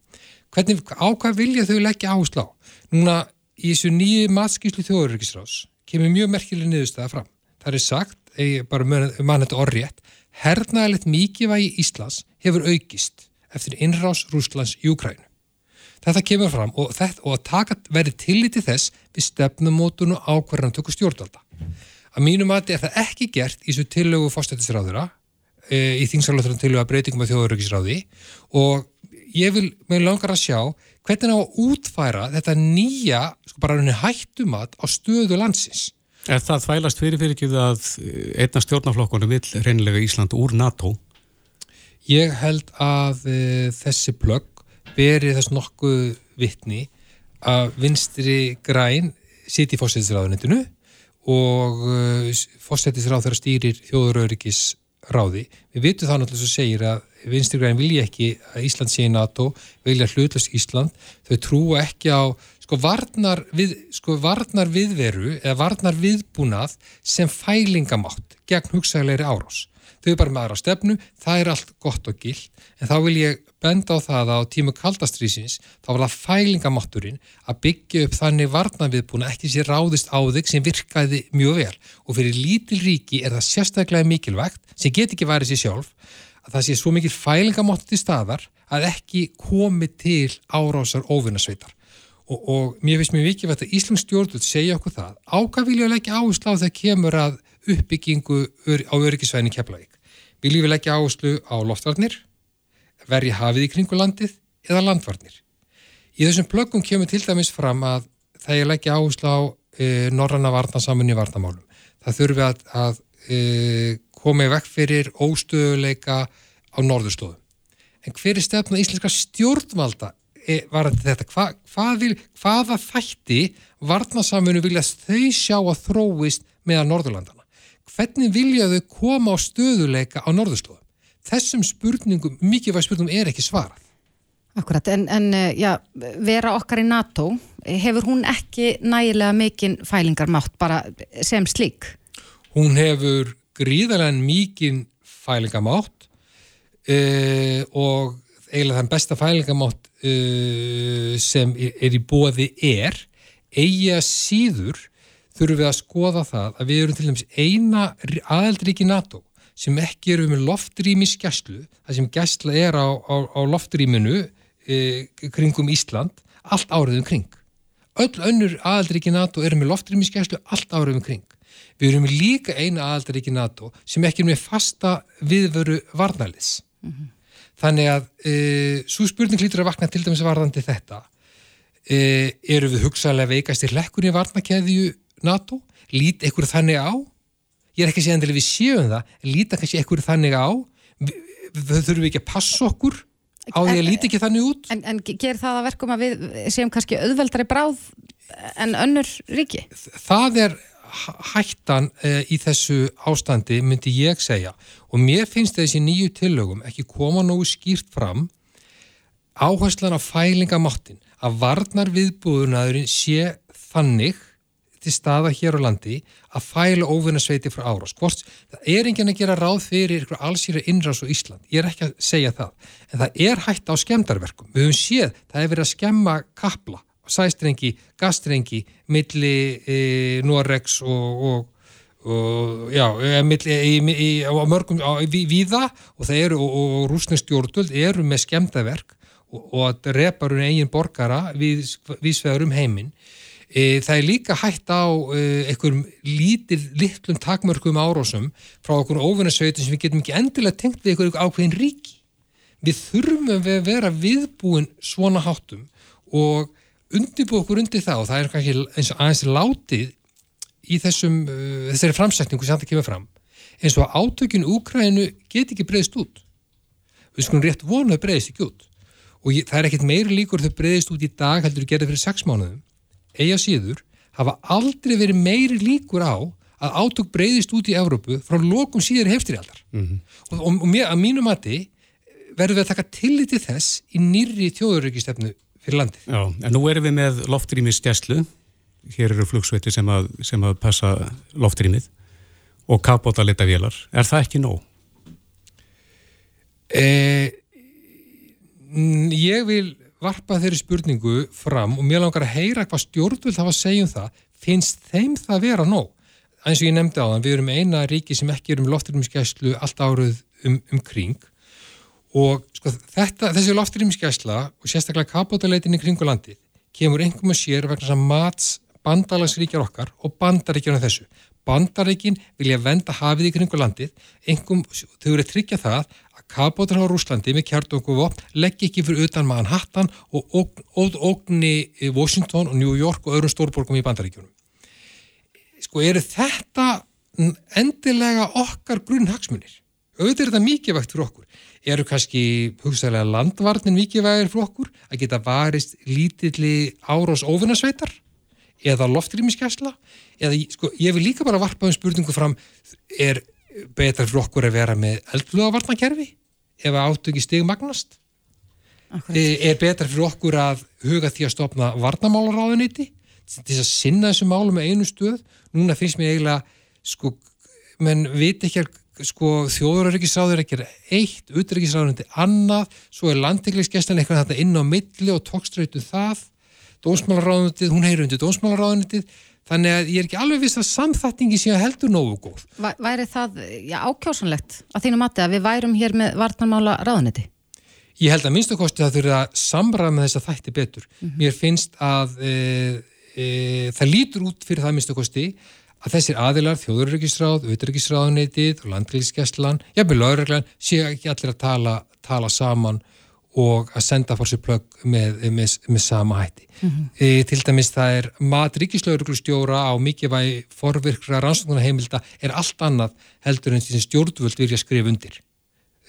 Speaker 7: Hvernig, á hvað vilja þau leggja áherslu á? Núna í þessu nýju matskíslu þjóðurökisrás kemur mjög merkileg niðurstaða fram. Það er sagt, ég bara mann þetta orðrétt hernaðilegt mikilvægi Íslands hefur aukist eftir innrás Rúslands í Ukrænu þetta kemur fram og, þetta, og að taka verið tilliti þess við stefnumótun og ákvarðan tökur stjórnvalda. Að mínu mati er það ekki gert í þessu tillögu fórstættisráðura e, í þingsalóttunum til að breytingum af þjóðurökisráði og ég vil með langar að sjá hvernig á að útfæra þetta nýja sko bara henni hættumat á stöðu landsins.
Speaker 2: Er það þvælast fyrir fyrir ekki að einna stjórnaflokkunum vil reynilega Ísland úr NATO?
Speaker 7: Ég held að e, þessi plögg beri þess nokkuð vittni að vinstri græn siti í fósættisráðunitinu og e, fósættisráð þeirra stýrir þjóðurökis ráði. Við vitum það náttúrulega sem segir að vinstirgræn vilja ekki að Ísland sé í NATO, vilja hlutlast Ísland, þau trúa ekki á sko varnar, við, sko varnar viðveru eða varnar viðbúnað sem fælingamátt gegn hugsaðleiri árás. Þau er bara með aðra stefnu, það er allt gott og gild, en þá vil ég benda á það að á tímu kaldastrýsins þá var það fælingamátturinn að byggja upp þannig varnaviðbúna ekki sér ráðist á þig sem virkaði mjög vel. Og fyrir lítil ríki er það sérstaklega mikilvægt sem get ekki værið sér sjálf að það sé svo mikil fælingamáttur til staðar að ekki komi til árásar óvinnasveitar og, og mér finnst mjög vikið að Íslands stjórnvöld segja okkur það. Ákvað vilja leggja áherslu á það kemur að uppbyggingu á öryggisvæðin í Keflavík við leggja áherslu á loftvarnir verja hafið í kringu landið eða landvarnir. Í þessum plöggum kemur til dæmis fram að það er leggja áherslu á e, norranna varnarsamunni varnamálum. Það þurfi að, að e, koma í vekk fyrir óstöðuleika á norðurslóðum. En hver er stefna íslenska stjórnvalda e, var þetta? Hva, hvað vil, hvaða þætti varnarsamunni vilja þau sjá að þróist meðan norðurlandana? Hvernig vilja þau koma á stöðuleika á norðurslóðum? þessum spurningum, mikilvæg spurningum er ekki svarað.
Speaker 3: Akkurat, en, en eh, já, vera okkar í NATO, hefur hún ekki nægilega mikinn fælingarmátt bara sem slík?
Speaker 7: Hún hefur gríðarlega mikinn fælingarmátt e, og eiginlega þann besta fælingamátt uh, sem er í bóði er, eigi að síður þurfum við að skoða það að við erum til dæmis eina aðeldriki NATO sem ekki eru með loftrými skjæslu, það sem gæsla er á, á, á loftrýminu e, kringum Ísland, allt áriðum kring. Öll önnur aðaldriki NATO eru með loftrými skjæslu allt áriðum kring. Við erum líka eina aðaldriki NATO sem ekki eru með fasta viðveru varnælis. Mm -hmm. Þannig að e, svo spurning lítur að vakna til dæmis varðandi þetta. E, eru við hugsaðlega veikast í hlekkunni varnakeðju NATO? Lít ekkur þannig á? ég er ekki að segja endilega við séum það, líta kannski ekkur þannig á, þau þurfum ekki að passa okkur á því að líti ekki þannig út.
Speaker 3: En, en ger það að verkum að við séum kannski auðveldari bráð en önnur ríki?
Speaker 7: Það er hættan uh, í þessu ástandi, myndi ég segja, og mér finnst þessi nýju tillögum ekki koma nógu skýrt fram áherslan af fælingamáttin, að varnar viðbúðunaðurinn sé þannig til staða hér á landi að fæla óvinnasveiti frá árás. Hvort, það er enginn að gera ráð fyrir ykkur allsýra innrás á Ísland. Ég er ekki að segja það. En það er hægt á skemdarverkum. Við höfum séð, það er verið að skemma kapla, sæstrengi, gastrengi, milli e, Norex og, og, og já, e, mörgum, á, víða og það eru, og, og rúsnestjórnul eru með skemdarverk og að reparun eigin borgara við, viðsvegar um heiminn E, það er líka hægt á e, einhverjum lítil, litlum takmörkum árósum frá okkur óvinnasveitum sem við getum ekki endilega tengt við einhverjum ákveðin ríki. Við þurfum að vera viðbúin svona háttum og undirbú okkur undir það og það er kannski eins og aðeins látið í þessum, uh, þessari framsækningu sem það kemur fram. Eins og átökjun Úkrænu get ekki breyðist út. Við skulum rétt vonuð breyðist ekki út og ég, það er ekkit meiri líkur þau breyðist út í dag heldur að gera fyrir sex mánuðum eiga síður hafa aldrei verið meiri líkur á að átök breyðist út í Evrópu frá lokum síður hefstrialdar mm -hmm. og, og, og mér, að mínu mati verður við að taka tilliti þess í nýri þjóðurökistefnu fyrir landið.
Speaker 2: Já, en nú erum við með loftrýmis stjæslu, hér eru flugsveiti sem að, sem að passa loftrýmið og kapbóta leta vélar, er það ekki nóg?
Speaker 7: Eh, ég vil varpa þeirri spurningu fram og mér langar að heyra hvað stjórnvöld hafa að segja um það, finnst þeim það vera nóg? eins og ég nefndi á það, við erum eina ríki sem ekki er um loftrýmisgæslu allt áruð um, um kring og sko, þetta, þessi loftrýmisgæsla og sérstaklega kapótaleitinni kringu landi kemur einhverjum að sér vegna sem mats bandalagsríkjar okkar og bandaríkjarna þessu. Bandaríkin vilja venda hafið í kringu landið, einhverjum, þau eru að tryggja það Kabótur á Rúslandi með kjartunguvopn leggja ekki fyrir utan maðan hattan og ógni Washington og New York og öðrum stórborgum í bandaríkjunum. Sko eru þetta endilega okkar grunnhagsmunir? Auðvitað er þetta mikið vægt fyrir okkur. Eru kannski hugsaðlega landvarnin mikið vægir fyrir okkur að geta varist lítilli árós óvinnasveitar eða loftrýmiskesla eða sko, ég vil líka bara varpa um spurningu fram er betra fyrir okkur að vera með eldluðavarnakerfi ef átöki stig magnast? Akkurat. E, er betra fyrir okkur að huga því að stopna varnamálaráðuniti til þess að sinna þessu málu með einu stöð? Núna finnst mér eiginlega sko, menn veit ekki að sko, þjóðurarrikiðsráður ekki eitt, utryggisráður er annað, svo er landteglisgestan eitthvað þetta inn á milli og tókströytu það. Dónsmálaráðunitið, hún heyri undir dónsmálaráðunitið Þannig að ég er ekki alveg viss að samþættingi sé að heldur nógu góð.
Speaker 3: Væri það já, ákjásanlegt að þínu mati að við værum hér með vartanmála ráðanetti?
Speaker 7: Ég held að minnstakosti að þurfa að samræða með þess að þætti betur. Mm -hmm. Mér finnst að e, e, það lítur út fyrir það minnstakosti að þessir aðilar, þjóðurryggisráð, auðryggisráðanettið og landgríðskeslan, jafnveg lauruglan, sé ekki allir að tala, tala saman og að senda fór sér plögg með, með, með sama hætti. Mm -hmm. e, til dæmis það er mat ríkislauglustjóra á mikilvægi forvirkra rannsóknarheimilda er allt annað heldur en því sem stjórnvöld vilja skrifa undir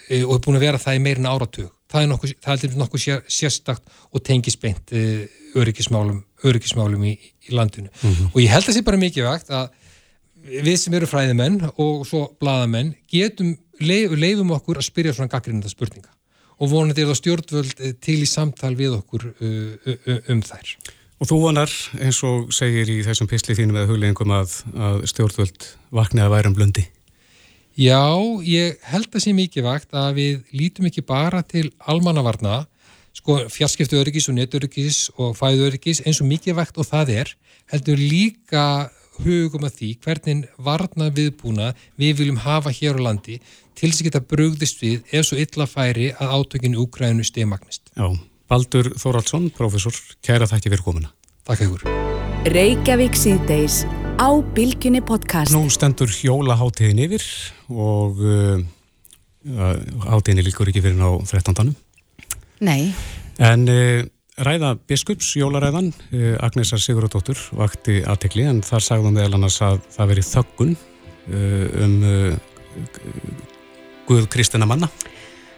Speaker 7: e, og er búin að vera það í meirin áratug. Það er nokkuð, það er nokkuð sér, sérstakt og tengisbeint e, öryggismálum, öryggismálum í, í landinu. Mm -hmm. Og ég held að það sé bara mikilvægt að við sem eru fræðimenn og svo bladamenn getum, leif, leifum okkur að spyrja svona gaggrinda spurninga og vonandi er það stjórnvöld eh, til í samtal við okkur uh, um þær.
Speaker 2: Og þú vonar, eins og segir í þessum pisli þínum eða hugleggingum að, að stjórnvöld vakni að værum blundi?
Speaker 7: Já, ég held að sé mikið vakt að við lítum ekki bara til almannavarna, sko fjarskiptu öryggis og netöryggis og fæðu öryggis eins og mikið vakt og það er, heldur líka hugum að því hvernig varna viðbúna við viljum hafa hér á landi til þess að geta brugðist við ef svo illa færi að átökinu Úkrænu stegmagnist.
Speaker 2: Já, Baldur Þóraldsson, professor, kæra þætti fyrir komuna.
Speaker 7: Takk ykkur.
Speaker 1: Reykjavík síðdeis á Bilginni podcast.
Speaker 2: Nú stendur hjólaháttiðin yfir og uh, háttiðinni líkur ekki fyrir ná 13.
Speaker 3: Nei.
Speaker 2: En uh, ræða biskups, jólaræðan, uh, Agnesar Sigurðardóttur vakti aðtekli en þar sagðum við annars að það veri þöggun uh, um uh, Guð Kristina manna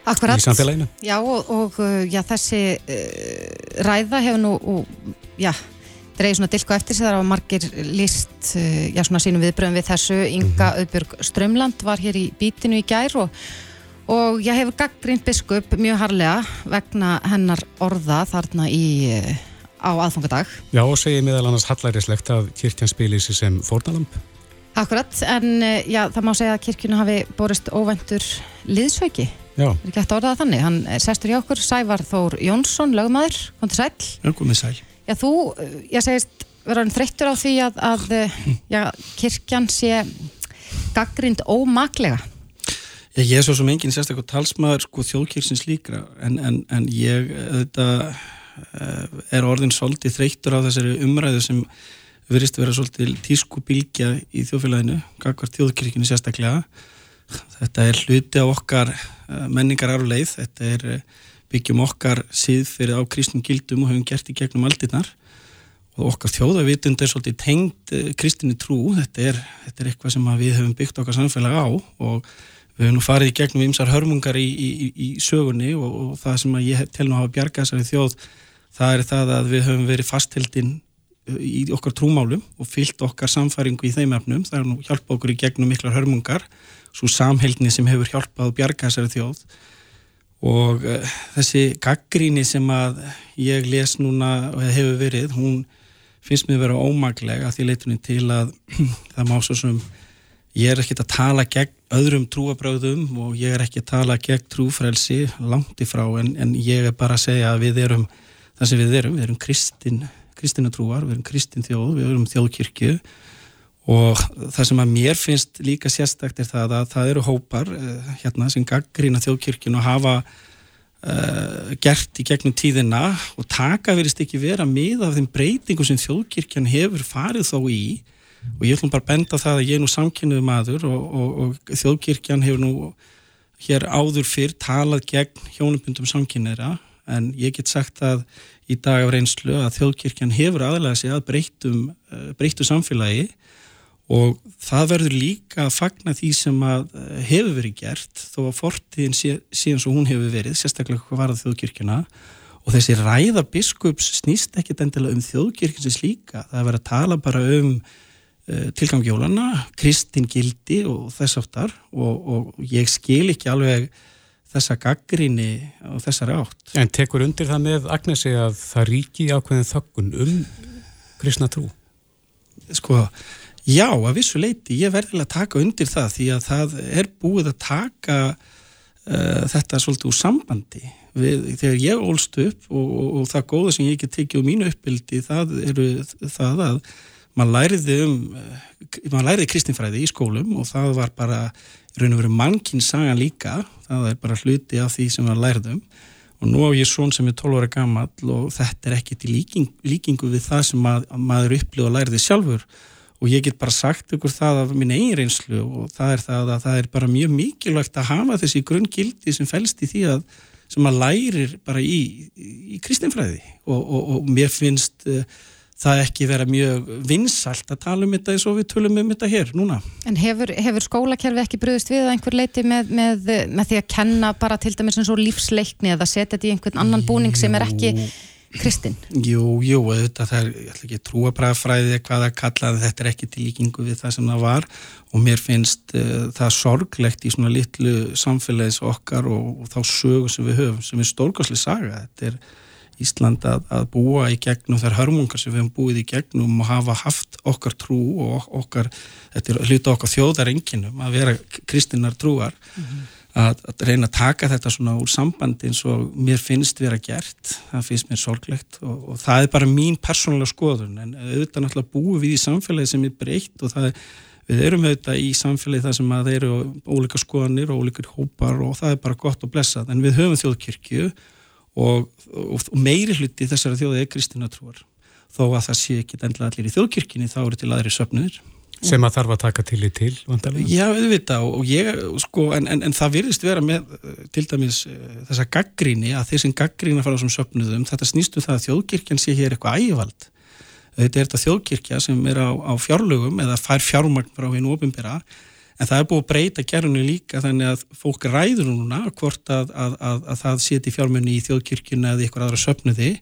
Speaker 3: Akkurat.
Speaker 2: í samfélaginu.
Speaker 3: Já og, og já, þessi ræða hefur nú, og, já, dreigir svona dilko eftir sig þar á margir list, já svona sínum viðbröðum við þessu. Inga Auðbjörg Strömland var hér í bítinu í gær og, og ég hefur gaggrínt biskup mjög harlega vegna hennar orða þarna í, uh, á aðfangadag.
Speaker 2: Já og segir meðal annars hallærislegt að kirkjan spili sér sem fórnalamp.
Speaker 3: Akkurat, en uh, já, það má segja að kirkjunu hafi borist óvæntur liðsauki.
Speaker 2: Já,
Speaker 3: Er ekki hægt að orða það þannig? Hann er sestur hjá okkur, Sævar Þór Jónsson, lögmaður, kom til sæl.
Speaker 8: Já, komið sæl.
Speaker 3: Já, þú, ég segist, verður hann þreyttur á því að, að já, kirkjan sé gaggrind ómaklega.
Speaker 8: Já, ég er svo sem enginn sérstaklega talsmaður sko þjóðkýrsins líkra en, en, en ég auðvitað uh, er orðin svolítið þreyttur á þessari umræðu sem verist vera svolítið tísku bylgja í þjóðfélaginu, gagvar þjóðkýrkinu sérstaklega. Þetta er hluti á okkar uh, menningar áruleið, þetta er uh, byggjum okkar síð fyrir á kristnum gildum og höfum gert í gegnum aldinnar og okkar þjóðavitund er svolítið tengd kristinni trú, þetta er, þetta er eitthvað sem að við höfum byggt okkar samfélag á og við höfum nú farið í gegnum ymsar hörmungar í, í, í, sögunni og, og það sem að ég hef, tel nú hafa bjargað þessari þjóð það er það að við höfum verið fastheldin í okkar trúmálum og fyllt okkar samfæringu í þeim efnum, það er nú hjálpa okkur í gegnum miklar hörmungar, svo samheldni sem hefur hjálpað að bjarga þessari þjóð. Og uh, þessi gaggríni sem að ég les núna og hefur verið, hún finnst mér vera ómaglega því leitunni til að það má svo sem ég er ekkert að tala gegn öðrum trúabröðum og ég er ekki að tala gegn trúfrelsi langt ifrá en, en ég er bara að segja að við erum það sem við erum, við erum kristin kristinnatrúar, við erum kristin þjóð, við erum þjóðkirkju. Og það sem að mér finnst líka sérstakt er það að það eru hópar uh, hérna sem gaggrína þjóðkirkjun og hafa uh, gert í gegnum tíðina og taka verist ekki vera með af þeim breytingum sem þjóðkirkjan hefur farið þó í og ég ætlum bara að benda það að ég er nú samkynnuð maður og, og, og þjóðkirkjan hefur nú hér áður fyrr talað gegn hjónubundum samkynneira en ég get sagt að í dag af reynslu að þjóðkirkjan hefur aðlæða sig að breytum, breytum samfélagi og það verður líka að fagna því sem að hefur verið gert þó að fortíðin sé, síðan svo hún hefur verið, sérstaklega hvað var það þjóðkirkjuna. Og þessi ræða biskups snýst ekkit endilega um þjóðkirkjins líka, það er verið að tala bara um uh, tilgangjólana, kristin gildi og þess aftar og, og ég skil ekki alveg þessa gaggrinni og þessari átt.
Speaker 2: En tekur undir það með Agnesi að það ríki ákveðin þöggun um kristna trú?
Speaker 8: Sko, já, að vissu leiti, ég verði að taka undir það því að það er búið að taka uh, þetta svolítið úr sambandi. Við, þegar ég ólst upp og, og, og það góða sem ég ekki tekið úr mínu uppbildi, það eru það að maður læriði um, maður læriði kristinfræði í skólum og það var bara raun og veru mannkinn sagan líka, það er bara hluti af því sem maður læriðum og nú á ég svon sem er 12 ára gammal og þetta er ekkert í líking, líkingu við það sem mað, maður upplifði og læriði sjálfur. Og ég get bara sagt ykkur það af mín eigin reynslu og það er það að það er bara mjög mikilvægt að hafa þessi grunngildi sem fælst í því að sem maður lærir bara í, í kristinfræði. Og, og, og mér finnst uh, það ekki vera mjög vinsalt að tala um þetta eins og við tölum um þetta hér núna.
Speaker 3: En hefur, hefur skólakerfi ekki bröðist við að einhver leiti með, með, með því að kenna bara til dæmis eins og lífsleikni eða setja þetta í einhvern annan búning sem er ekki kristinn?
Speaker 8: Jú, jú, þetta er, ég ætla ekki að trúa bræðfræði hvað að kalla þetta er ekki til líkingu við það sem það var og mér finnst uh, það sorglegt í svona litlu samfélags okkar og, og þá sögu sem við höfum, sem er stórkosli saga, þetta er Ísland að, að búa í gegnum þær hörmungar sem við hefum búið í gegnum og hafa haft okkar trú og okkar, þetta er hluta okkar þjóðarenginum að vera kristinnar trúar mm -hmm. að, að reyna að taka þetta svona úr sambandi eins og mér finnst vera gert, það finnst mér sorglegt og, og það er bara mín persónulega skoðun en auðvitað náttúrulega búið við í samfélagi sem er breytt og það er Við erum auðvitað í samfélagi þar sem að þeir eru ólika skoðanir og ólíkur hópar og það er bara gott og blessað en við höfum þjóðkirkju og, og, og meiri hluti þessari þjóði er kristinatrúar þó að það sé ekki endla allir í þjóðkirkjunni þá eru til aðri söpnur
Speaker 2: sem að þarf að taka til í til vantarlega.
Speaker 8: Já, auðvitað og ég, sko, en, en, en það virðist vera með til dæmis þessa gaggríni að þeir sem gaggrína fara á þessum söpnuðum þetta snýstu um það að þjóðkirkjan sé hér eitthvað ægivald þetta er þetta þjóðkirkja sem er á, á fjárlögum eða fær fjármagn frá hinn ofinbera en það er búið að breyta gerðinu líka þannig að fólk ræður núna hvort að, að, að, að það seti fjármunni í þjóðkirkjuna eða ykkur aðra söpnuði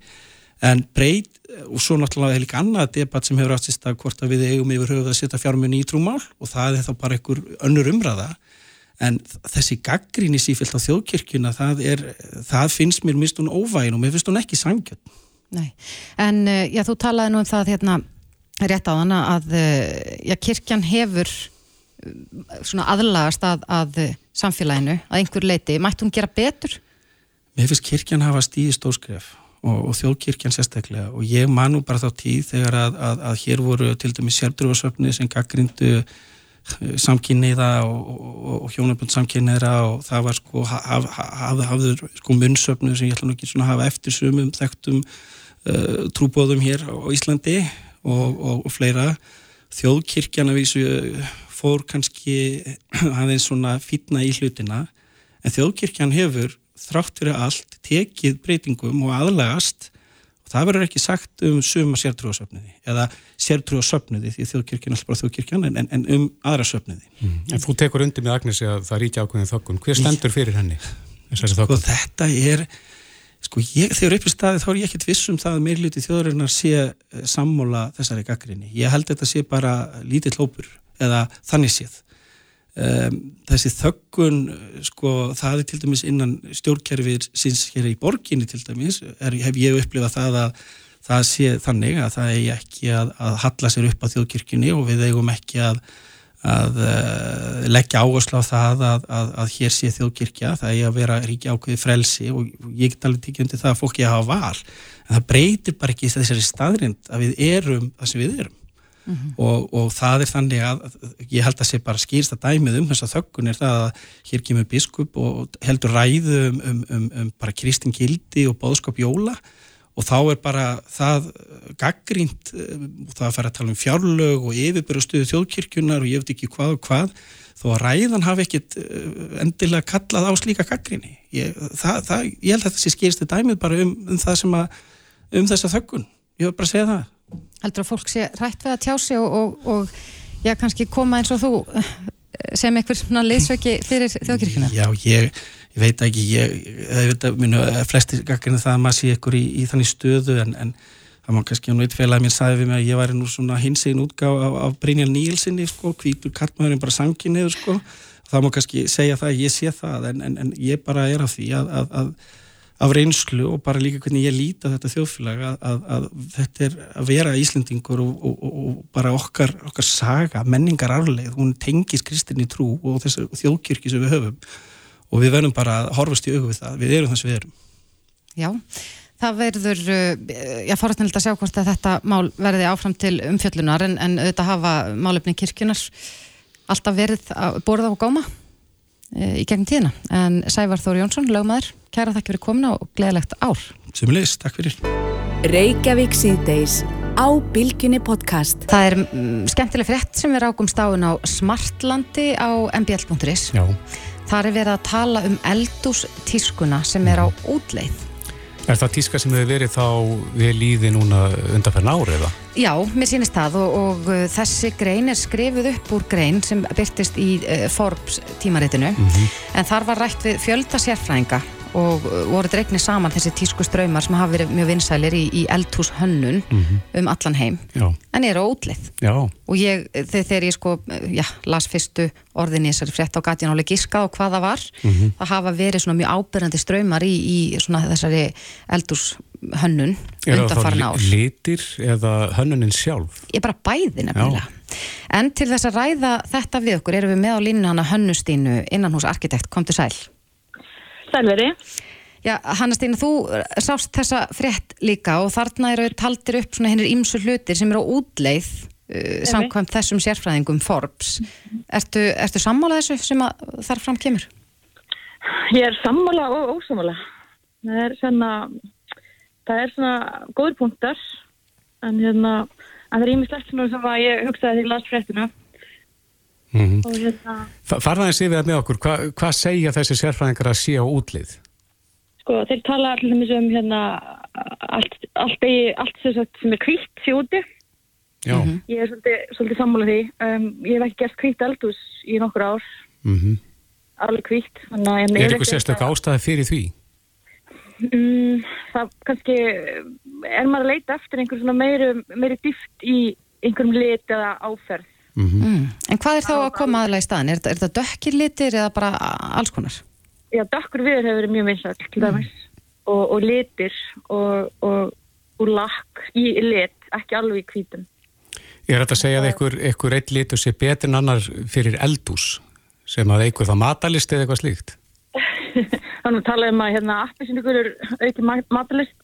Speaker 8: en breyt, og svo náttúrulega er líka annað debatt sem hefur sérst að hvort að við eigum yfir höfuð að setja fjármunni í trúmál og það er þá bara einhver önnur umræða. En þessi gaggríni sífilt á þjóðkirkjuna það, er, það finnst mér mist hún óvægin og mér finnst hún ekki sangjöld
Speaker 3: Nei, en eh, já, þú talaði nú um það hérna rétt á þann að eh, já, kirkjan hefur svona aðlagast að, að samfélaginu að einhver leiti, mætti hún gera betur?
Speaker 8: Mér finnst kirkjan hafa stíði stórskref og, og þjóðkirkjan sérstaklega. Og ég manu bara þá tíð þegar að, að, að hér voru til dæmi sérbrúarsöfni sem gaggrindu eh, samkynniða og, og, og hjónabund samkynniðra og það var sko haf, haf, hafður sko munnsöfnu sem ég ætla nú ekki svona að hafa eftir sumum þekktum uh, trúbóðum hér á Íslandi og fleira. Þjóðkirkjan að vísu fór kannski aðeins svona fítna í hlutina en þjóðkirkjan hefur þrátt fyrir allt tekið breytingum og aðlagast og það verður ekki sagt um suma sértrúasöfniði eða sértrúasöfniði því þjóðkirkjan er alltaf bara þjóðkirkjan en, en um aðra söfniði.
Speaker 2: Mm. En þú tekur undir með Agnesi að það ríkja ákveðin þokkun. Hver stendur fyrir henni?
Speaker 8: Sko þetta er, sko ég, þegar upp í staði þá er ég ekkert viss um það að meirluti þjóðurinnar sé eh, sammóla þessari gaggrinni. Ég held þetta sé bara lítill hópur eða þannig séð. Um, þessi þöggun sko það er til dæmis innan stjórnkerfið síns hér í borginni til dæmis er, hef ég upplifað það að það sé þannig að það eigi ekki að, að halla sér upp á þjóðkirkjunni og við eigum ekki að, að uh, leggja áherslu á það að, að hér sé þjóðkirkja, það eigi að vera ríki ákveði frelsi og ég get alveg tikið undir það að fólki að hafa val. En það breytir bara ekki þessari staðrind að við erum það sem við erum mm -hmm. og, og það er þannig að ég held að sé bara skýrst að dæmið um þess að þöggun er það að hér kemur biskup og heldur ræðu um, um, um, um bara kristin gildi og bóðskap jóla. Og þá er bara það gaggrínt og það að fara að tala um fjárlög og yfirbyrjustuðu þjóðkirkjunar og ég veit ekki hvað og hvað þó að ræðan hafi ekkit eh, endilega kallað á slíka gaggríni ég, það, það, ég held að þessi skýrstu dæmið bara um, um það sem að um þessa þöggun, ég vil bara segja það
Speaker 3: heldur að fólk sé rætt við að tjá sig og, og, og já, kannski koma eins og þú sem eitthvað svona liðsvöki fyrir þjóðkirkuna?
Speaker 8: Já, ég, ég veit ekki, ég, veit að minu, flestir gaggrinni það að maður sé ykkur í, í þannig stöðu en, en það má kannski án veitfélag að mér sagði við mig að ég væri nú svona hinsegin útgáð af, af Brynjar Nílsinni, sko, hvítur kattmaðurinn bara sanginniður, sko, það má kannski segja það að ég sé það en, en, en ég bara er af því að, að, að af reynslu og bara líka hvernig ég líti á þetta þjóðfélag að, að, að þetta er að vera Íslendingur og, og, og, og bara okkar, okkar saga, menningar arleið, hún tengis kristinni trú og þessar þjóðkyrki sem við höfum. Og við verðum bara að horfast í augu við það, við erum þess við erum.
Speaker 3: Já, það verður, ég eh, fórast nefnilega að sjá hvort að þetta mál verði áfram til umfjöllunar en, en auðvitað hafa málefni kirkjunar alltaf verið að borða á gáma eh, í gegnum tíðina. En Sævar Þóri Jónsson, lögmaður kæra þakki fyrir komina og gleðilegt ár.
Speaker 8: Sumulegis, takk fyrir.
Speaker 1: Reykjavík síðdeis á Bilginni podcast.
Speaker 3: Það er mm, skemmtileg frétt sem við rákum stáðun á Smartlandi á mbl.is.
Speaker 2: Já.
Speaker 3: Það er verið að tala um eldústískuna sem er á útleið.
Speaker 2: Er það tíska sem hefur verið þá við líði núna undanferna árið eða?
Speaker 3: Já, mér sýnist það og, og uh, þessi grein er skrifuð upp úr grein sem byrtist í uh, Forbes tímaritinu mm -hmm. en þar var rætt við fjölda sérfræðinga og voru dregnir saman þessi tísku ströymar sem hafa verið mjög vinsælir í, í eldhús hönnun mm -hmm. um allan heim
Speaker 2: já.
Speaker 3: en eru ótlið
Speaker 2: já.
Speaker 3: og ég, þegar ég sko já, las fyrstu orðin í þessari frétt á gatjan álega gíska og hvað það var mm -hmm. það hafa verið svona mjög ábyrgandi ströymar í, í svona þessari eldhús hönnun
Speaker 2: Er þá
Speaker 3: ár.
Speaker 2: litir eða hönnunin sjálf?
Speaker 3: Ég er bara bæði nefnilega. En til þess að ræða þetta við okkur erum við með á línu hana Hönnustínu innan hús arkitekt, komdu sæl.
Speaker 9: Sælveri.
Speaker 3: Já, Hanna Stína, þú sást þessa frétt líka og þarna eru taldir upp svona hennir ímsu hlutir sem eru á útleið uh, samkvæmt þessum sérfræðingum Forbes. Ertu, ertu sammála þessu sem þar fram kemur?
Speaker 9: Ég er sammála og ósammála. Það er svona, það er svona góður punktar en hérna, en það er ímislegt sem að ég hugsaði þegar ég las fréttina
Speaker 2: Mm
Speaker 9: og hérna,
Speaker 2: Farðaðins yfir það með okkur, Hva, hvað segja þessi sérfræðingar að sé á útlið?
Speaker 9: sko, þeir tala allir um um hérna allt, allt, eigi, allt sem, sagt sem er kvítt sé úti.
Speaker 2: Já.
Speaker 9: Ég er svolítið, svolítið sammála því. Um, ég hef ekki gert kvítt eldhús í nokkur ár,
Speaker 2: Mm
Speaker 9: alveg kvítt.
Speaker 2: Er eitthvað sérstök ástæði fyrir því?
Speaker 9: Mm, það kannski er maður að leita eftir einhver svona meiri, meiri dýft í einhverjum lit eða áferð.
Speaker 3: Mm. En hvað er þá að koma aðlega í staðin? Er, er þetta dökkir litir eða bara alls konar?
Speaker 9: Já, dökkur viður hefur verið mjög vinsall til dæmis og, og litir og, og, og lakk í lit, ekki alveg í hvítum.
Speaker 2: Er þetta að segja að einhver, einhver eitt litur sé betur en annar fyrir eldús sem að einhver það matalist eða eitthvað slíkt?
Speaker 9: Þannig að tala um að hérna appisínugur auki matalist.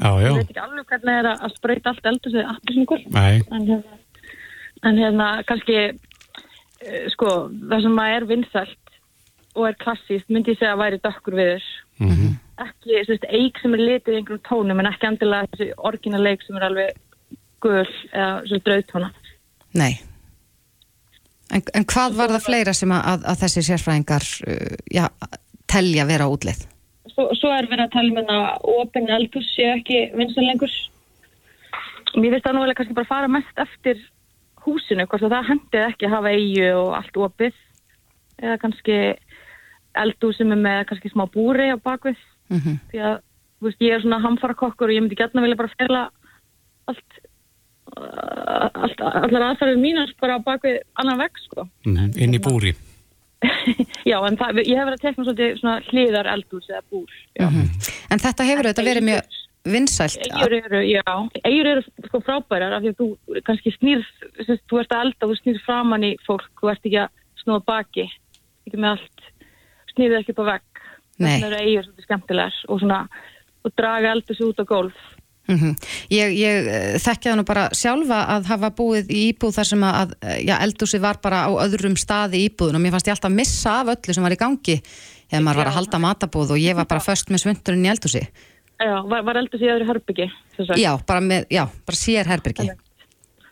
Speaker 2: Já, já,
Speaker 9: Ég veit ekki alveg hvernig er að sprauta allt eldur sem appisínugur.
Speaker 2: nei,
Speaker 9: En hérna, en hérna kannski, uh, sko, það sem að er vinsælt og er klassíst, myndi ég segja að væri dökkur viður.
Speaker 2: Mhm.
Speaker 9: Ekki, þú veist, eik sem er litið í einhverjum tónum, en ekki endilega þessi orginaleik sem er alveg gul eða drautóna.
Speaker 3: Nei. En, en hvað var það fleira sem að, að, að þessi sérfræðingar uh, já, telja vera á útleið?
Speaker 9: Svo, svo er verið að tala um að opin eldhús sé ekki vinsæl lengur. Mér finnst það nú alveg kannski bara fara mest eftir húsinu, hvort að það hendið ekki að hafa eigu og allt opið eða kannski eldhús sem er með kannski smá búri á bakvið
Speaker 3: Mm
Speaker 9: því að þú veist, ég er svona hamfara kokkur og ég myndi gætna vilja bara fela allt, uh, allt allar aðferðir mínar bara á bakvið annan vegg sko.
Speaker 2: mm, inn í búri.
Speaker 9: Já, en það, ég hef verið að tekna svolítið svona hliðar eldhús eða búr. Já.
Speaker 3: En þetta hefur auðvitað verið mjög vinsælt.
Speaker 9: Eigur eru, já, eigur eru sko frábærar af því að þú kannski snýr, sérst, þú ert að elda, þú snýr framann í fólk, þú ert ekki að snúa baki, ekki með allt, snýrið ekki upp á vegg.
Speaker 3: Nei.
Speaker 9: Það eru eigur svolítið skemmtilegar og svona, og draga eldur sig út á gólf.
Speaker 3: Mm Ég, ég eh, þekki það nú bara sjálfa að hafa búið í íbúð þar sem að eh, já, eldúsi var bara á öðrum staði íbúðun og mér fannst ég alltaf missa af öllu sem var í gangi ef maður var að halda matabúð og ég var bara först með svundurinn í eldúsi.
Speaker 9: Já, var, var eldur sig í öðru herbyggi.
Speaker 3: Já, bara, með, já, bara sér herbyrgi.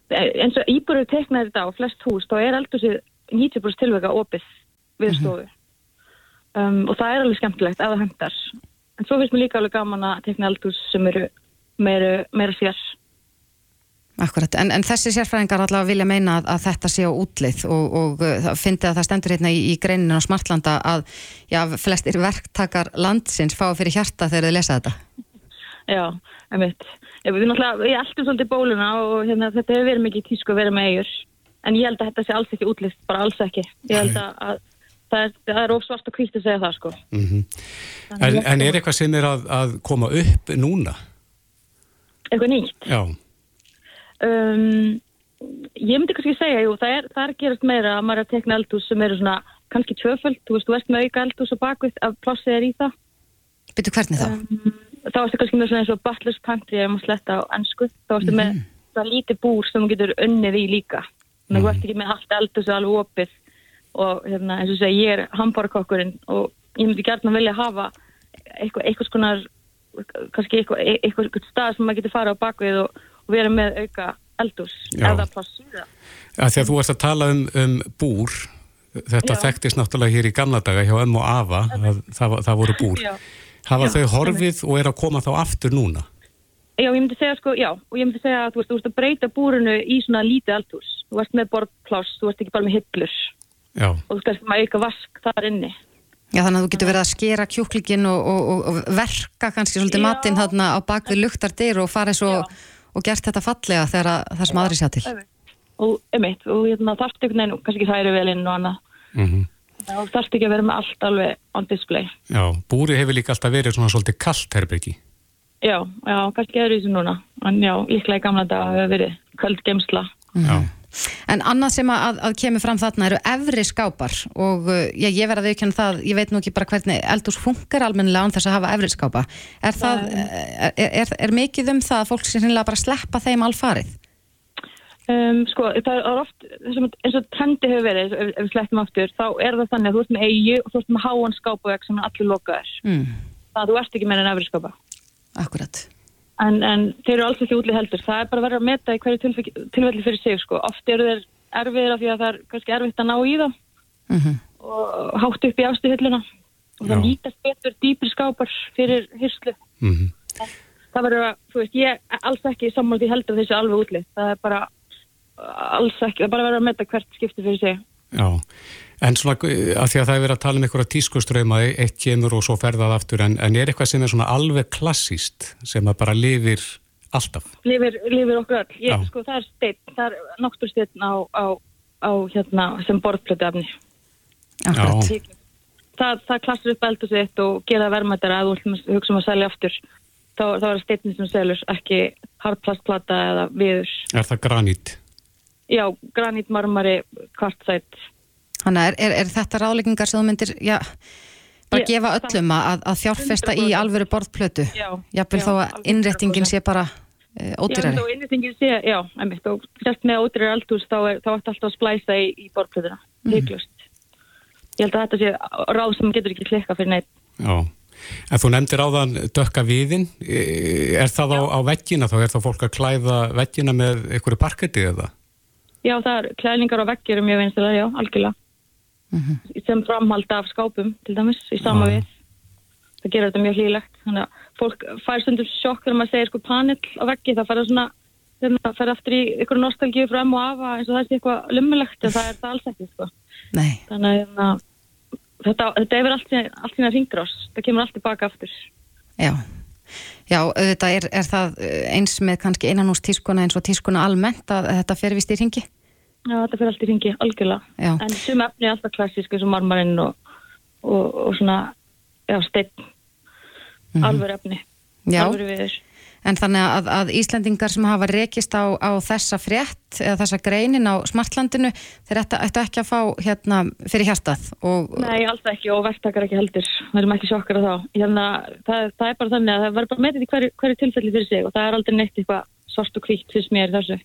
Speaker 9: Eh, eins og íbúru teknaði þetta á flest hús, þá er eldur sig 90% tilvega opið við stofu. um, og það er alveg skemmtilegt ef það hendar. En svo finnst mér líka alveg gaman að tekna eldhús sem eru meira sér.
Speaker 3: Akkurat, en, en þessi sérfræðingar allavega vilja meina að, að þetta sé á útlið og, og uh, það fyndi að það stendur hérna í, í greininu á Smartlanda að já, flestir verktakar landsins fá fyrir hjarta þegar þið lesa þetta.
Speaker 9: Já, einmitt. Ég, við náttúrulega, ég eltum svolítið bóluna og hérna, þetta hefur verið mikið tísku að vera með eigur. En ég held að þetta sé alls ekki útlist, bara alls ekki. Ég held að, að það er, það er ósvart og hvítt að segja það, sko.
Speaker 2: Mm en, en er eitthvað sem er að, að koma upp núna?
Speaker 9: Eitthvað nýtt.
Speaker 2: Já,
Speaker 9: Um, ég myndi kannski segja, jú, það er, það er að gerast meira að maður er að tekna eldhús sem eru svona kannski tvöföld, þú veist, þú ert með auka eldhús og bakvið að plossið er í það.
Speaker 3: Byrju hvernig þá?
Speaker 9: Um, þá ertu kannski með svona eins og Butler's Pantry ef maður sletta á ennsku. Þá ertu með það lítið búr sem þú getur unnið í líka. Þannig að þú ert ekki með allt eldhús alveg opið og hérna, eins og segja, ég er hambárakokkurinn og ég myndi gert að vilja hafa eitthvað, eitthvað skonar kannski eitthvað, eitthvað stað sem maður getur fara á bakvið og, og vera með auka eldhús
Speaker 2: Já.
Speaker 9: ef það plossið það.
Speaker 2: að því að þú ert að tala um, um búr, þetta
Speaker 9: Já.
Speaker 2: þekktist náttúrulega hér í gamla daga hjá ömmu og afa, að það, var- það voru búr.
Speaker 9: Já.
Speaker 2: Hafa
Speaker 9: Já,
Speaker 2: þau horfið og er að koma þá aftur núna?
Speaker 9: Já, ég myndi segja sko, já, og ég myndi segja að þú veist, þú veist að breyta búrinu í svona lítið eldhús. Þú ert með borðpláss, þú ert ekki bara með hillur
Speaker 2: Já,
Speaker 9: og þú ert með auka vask þar inni.
Speaker 3: Já, þannig að þú getur verið að skera kjúklingin og, og, og, verka kannski svolítið
Speaker 9: Já.
Speaker 3: matinn þarna á bakvið luktardyr og farið svo og gert þetta fallega þegar að, það sem aðri sjá til.
Speaker 9: Og emitt, og hérna þarftu einhvern veginn, kannski það eru vel inn og annað.
Speaker 2: mm
Speaker 9: Þú þarftu ekki að vera með allt alveg on display.
Speaker 2: já, búri hefur líka alltaf verið svona svolítið kallt herbyrgi.
Speaker 9: Já, já, kannski er þessu núna. En já, líklega í gamla dag hefur verið köld geimsla.
Speaker 2: Já.
Speaker 3: En annað sem að, að kemur fram þarna eru efri skápar og uh, já, ég verði að viðkjanna það, ég veit nú ekki bara hvernig eldús funkar almennilega án þess að hafa efri skápa. Er, það, er, er, er mikið um það að fólk sem hinnlega bara sleppa þeim alfarið?
Speaker 9: Um, sko, það er oft, eins og trendi hefur verið, ef, við slettum aftur, þá er það þannig að þú ert með eigi og þú ert með háan skápavegg sem er allir lokaður.
Speaker 3: Mm.
Speaker 9: Það að þú ert ekki með enn efri skápa.
Speaker 3: Akkurat.
Speaker 9: En, en þeir eru alls ekki útlið heldur. Það er bara verið að meta í hverju tilfelli, fyrir sig, sko. Oft eru þeir erfiðir af því að það er kannski erfitt að ná í þá
Speaker 3: Mm
Speaker 9: og hátt upp í ástuhilluna. Og það nýtast betur dýpri skápar fyrir hyrslu.
Speaker 2: Mm
Speaker 9: Það verður að, þú veist, ég er alls ekki sammála því heldur þessu alveg útlið. Það er bara alls ekki, það er bara verið að meta hvert skipti fyrir sig.
Speaker 2: Já, en svona að því að það er verið að tala um einhverja tískuströyma eitt kemur og svo ferðað aftur en, en er eitthvað sem er svona alveg klassíst sem að bara lifir alltaf
Speaker 9: Lifir, lifir okkur öll. Ég,
Speaker 2: Já.
Speaker 9: sko, það er steinn, það er nokkur steinn á, á, á hérna, sem borðplötu.
Speaker 2: Já.
Speaker 9: Það, það klassir upp eldur sitt og gera verðmættara að hugsa um að selja aftur. Þá, þá er steinn sem selur, ekki hardplastplata eða viður.
Speaker 2: Er það granít?
Speaker 9: Já, granít, marmari, kvartsætt.
Speaker 3: Þannig að er, er, er þetta ráðleggingar sem þú myndir, já, bara
Speaker 9: Ég-
Speaker 3: gefa öllum að, að fjárfesta í
Speaker 9: 100%.
Speaker 3: alvöru borðplötu?
Speaker 9: Já.
Speaker 3: Jafnvel
Speaker 9: Já,
Speaker 3: þó að
Speaker 9: 100%.
Speaker 3: sé bara e,
Speaker 9: Já,
Speaker 3: ódýrari?
Speaker 9: þá innrýtingin sé, já, einmitt, og sérst með ódýrar eldhús þá er þá alltaf að splæsa í, í borðplötuna,
Speaker 3: Mhm.
Speaker 9: líklust. Ég held að þetta sé ráð sem getur ekki klikka fyrir neitt.
Speaker 2: Já. En þú nefndir áðan dökka viðin, Eh, er það á, á veggina þá er það fólk að klæða veggina með einhverju parketti eða?
Speaker 9: Já, það er klæðningar og veggir mjög vinstilega, já, algjörlega.
Speaker 3: Mhm.
Speaker 9: Sem framhald af skápum, til dæmis, í sama
Speaker 2: Já.
Speaker 9: við. Það gerir þetta mjög hlýlegt. Þannig að fólk fær stundum sjokk þegar maður segir sko panel á veggi, það fær það svona, maður fær aftur í ykkur nostalgíu frem og afa eins og það sé eitthvað lummulegt, en það er það alls ekki, sko.
Speaker 3: Nei,
Speaker 9: Þannig að hérna, þetta, þetta allt, sína- allt sína ringrás. Það kemur allt tilbaka aftur.
Speaker 3: já. Já, auðvitað er, er það eh, eins með kannski innanúst tískuna eins og tískuna almennt að þetta fer vist í ringi?
Speaker 9: Já, þetta fyrir allt í ringi, algjörlega.
Speaker 3: Já.
Speaker 9: En sum efni er alltaf klassísk eins og marmarinn og, og, og svona, já, steinn,
Speaker 3: Mhm.
Speaker 9: alvöru efni,
Speaker 3: Já.
Speaker 9: alvöru viður.
Speaker 3: En þannig að, að Íslendingar sem hafa rekist á, á þessa frétt eða þessa greinin á smartlandinu þeir ættu, ekki að fá hérna fyrir hjartað og
Speaker 9: Nei, alls ekki og verktakar ekki heldur. Við erum ekki sjokkar á þá. Hérna, það, það er bara þannig að það verður bara metið í hverju, hverju tilfelli fyrir sig og það er aldrei neitt eitthvað svart og hvítt fyrst mér þessu.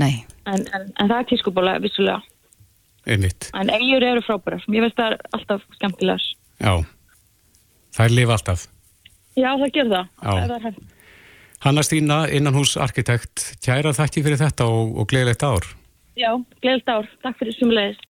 Speaker 3: Nei,
Speaker 9: En, en, en það er tískubóla, vissulega.
Speaker 2: Einmitt.
Speaker 9: En eigur eru frábærar. Ég veist það er alltaf skemmtilegar.
Speaker 2: Já. Það er lifa alltaf.
Speaker 9: Já, það ger það. Það.
Speaker 2: Hanna Stína, innanhús arkitekt, kæra þakki fyrir þetta og, og gleðilegt ár.
Speaker 9: Já, gleðilt ár. Takk fyrir sumulegist.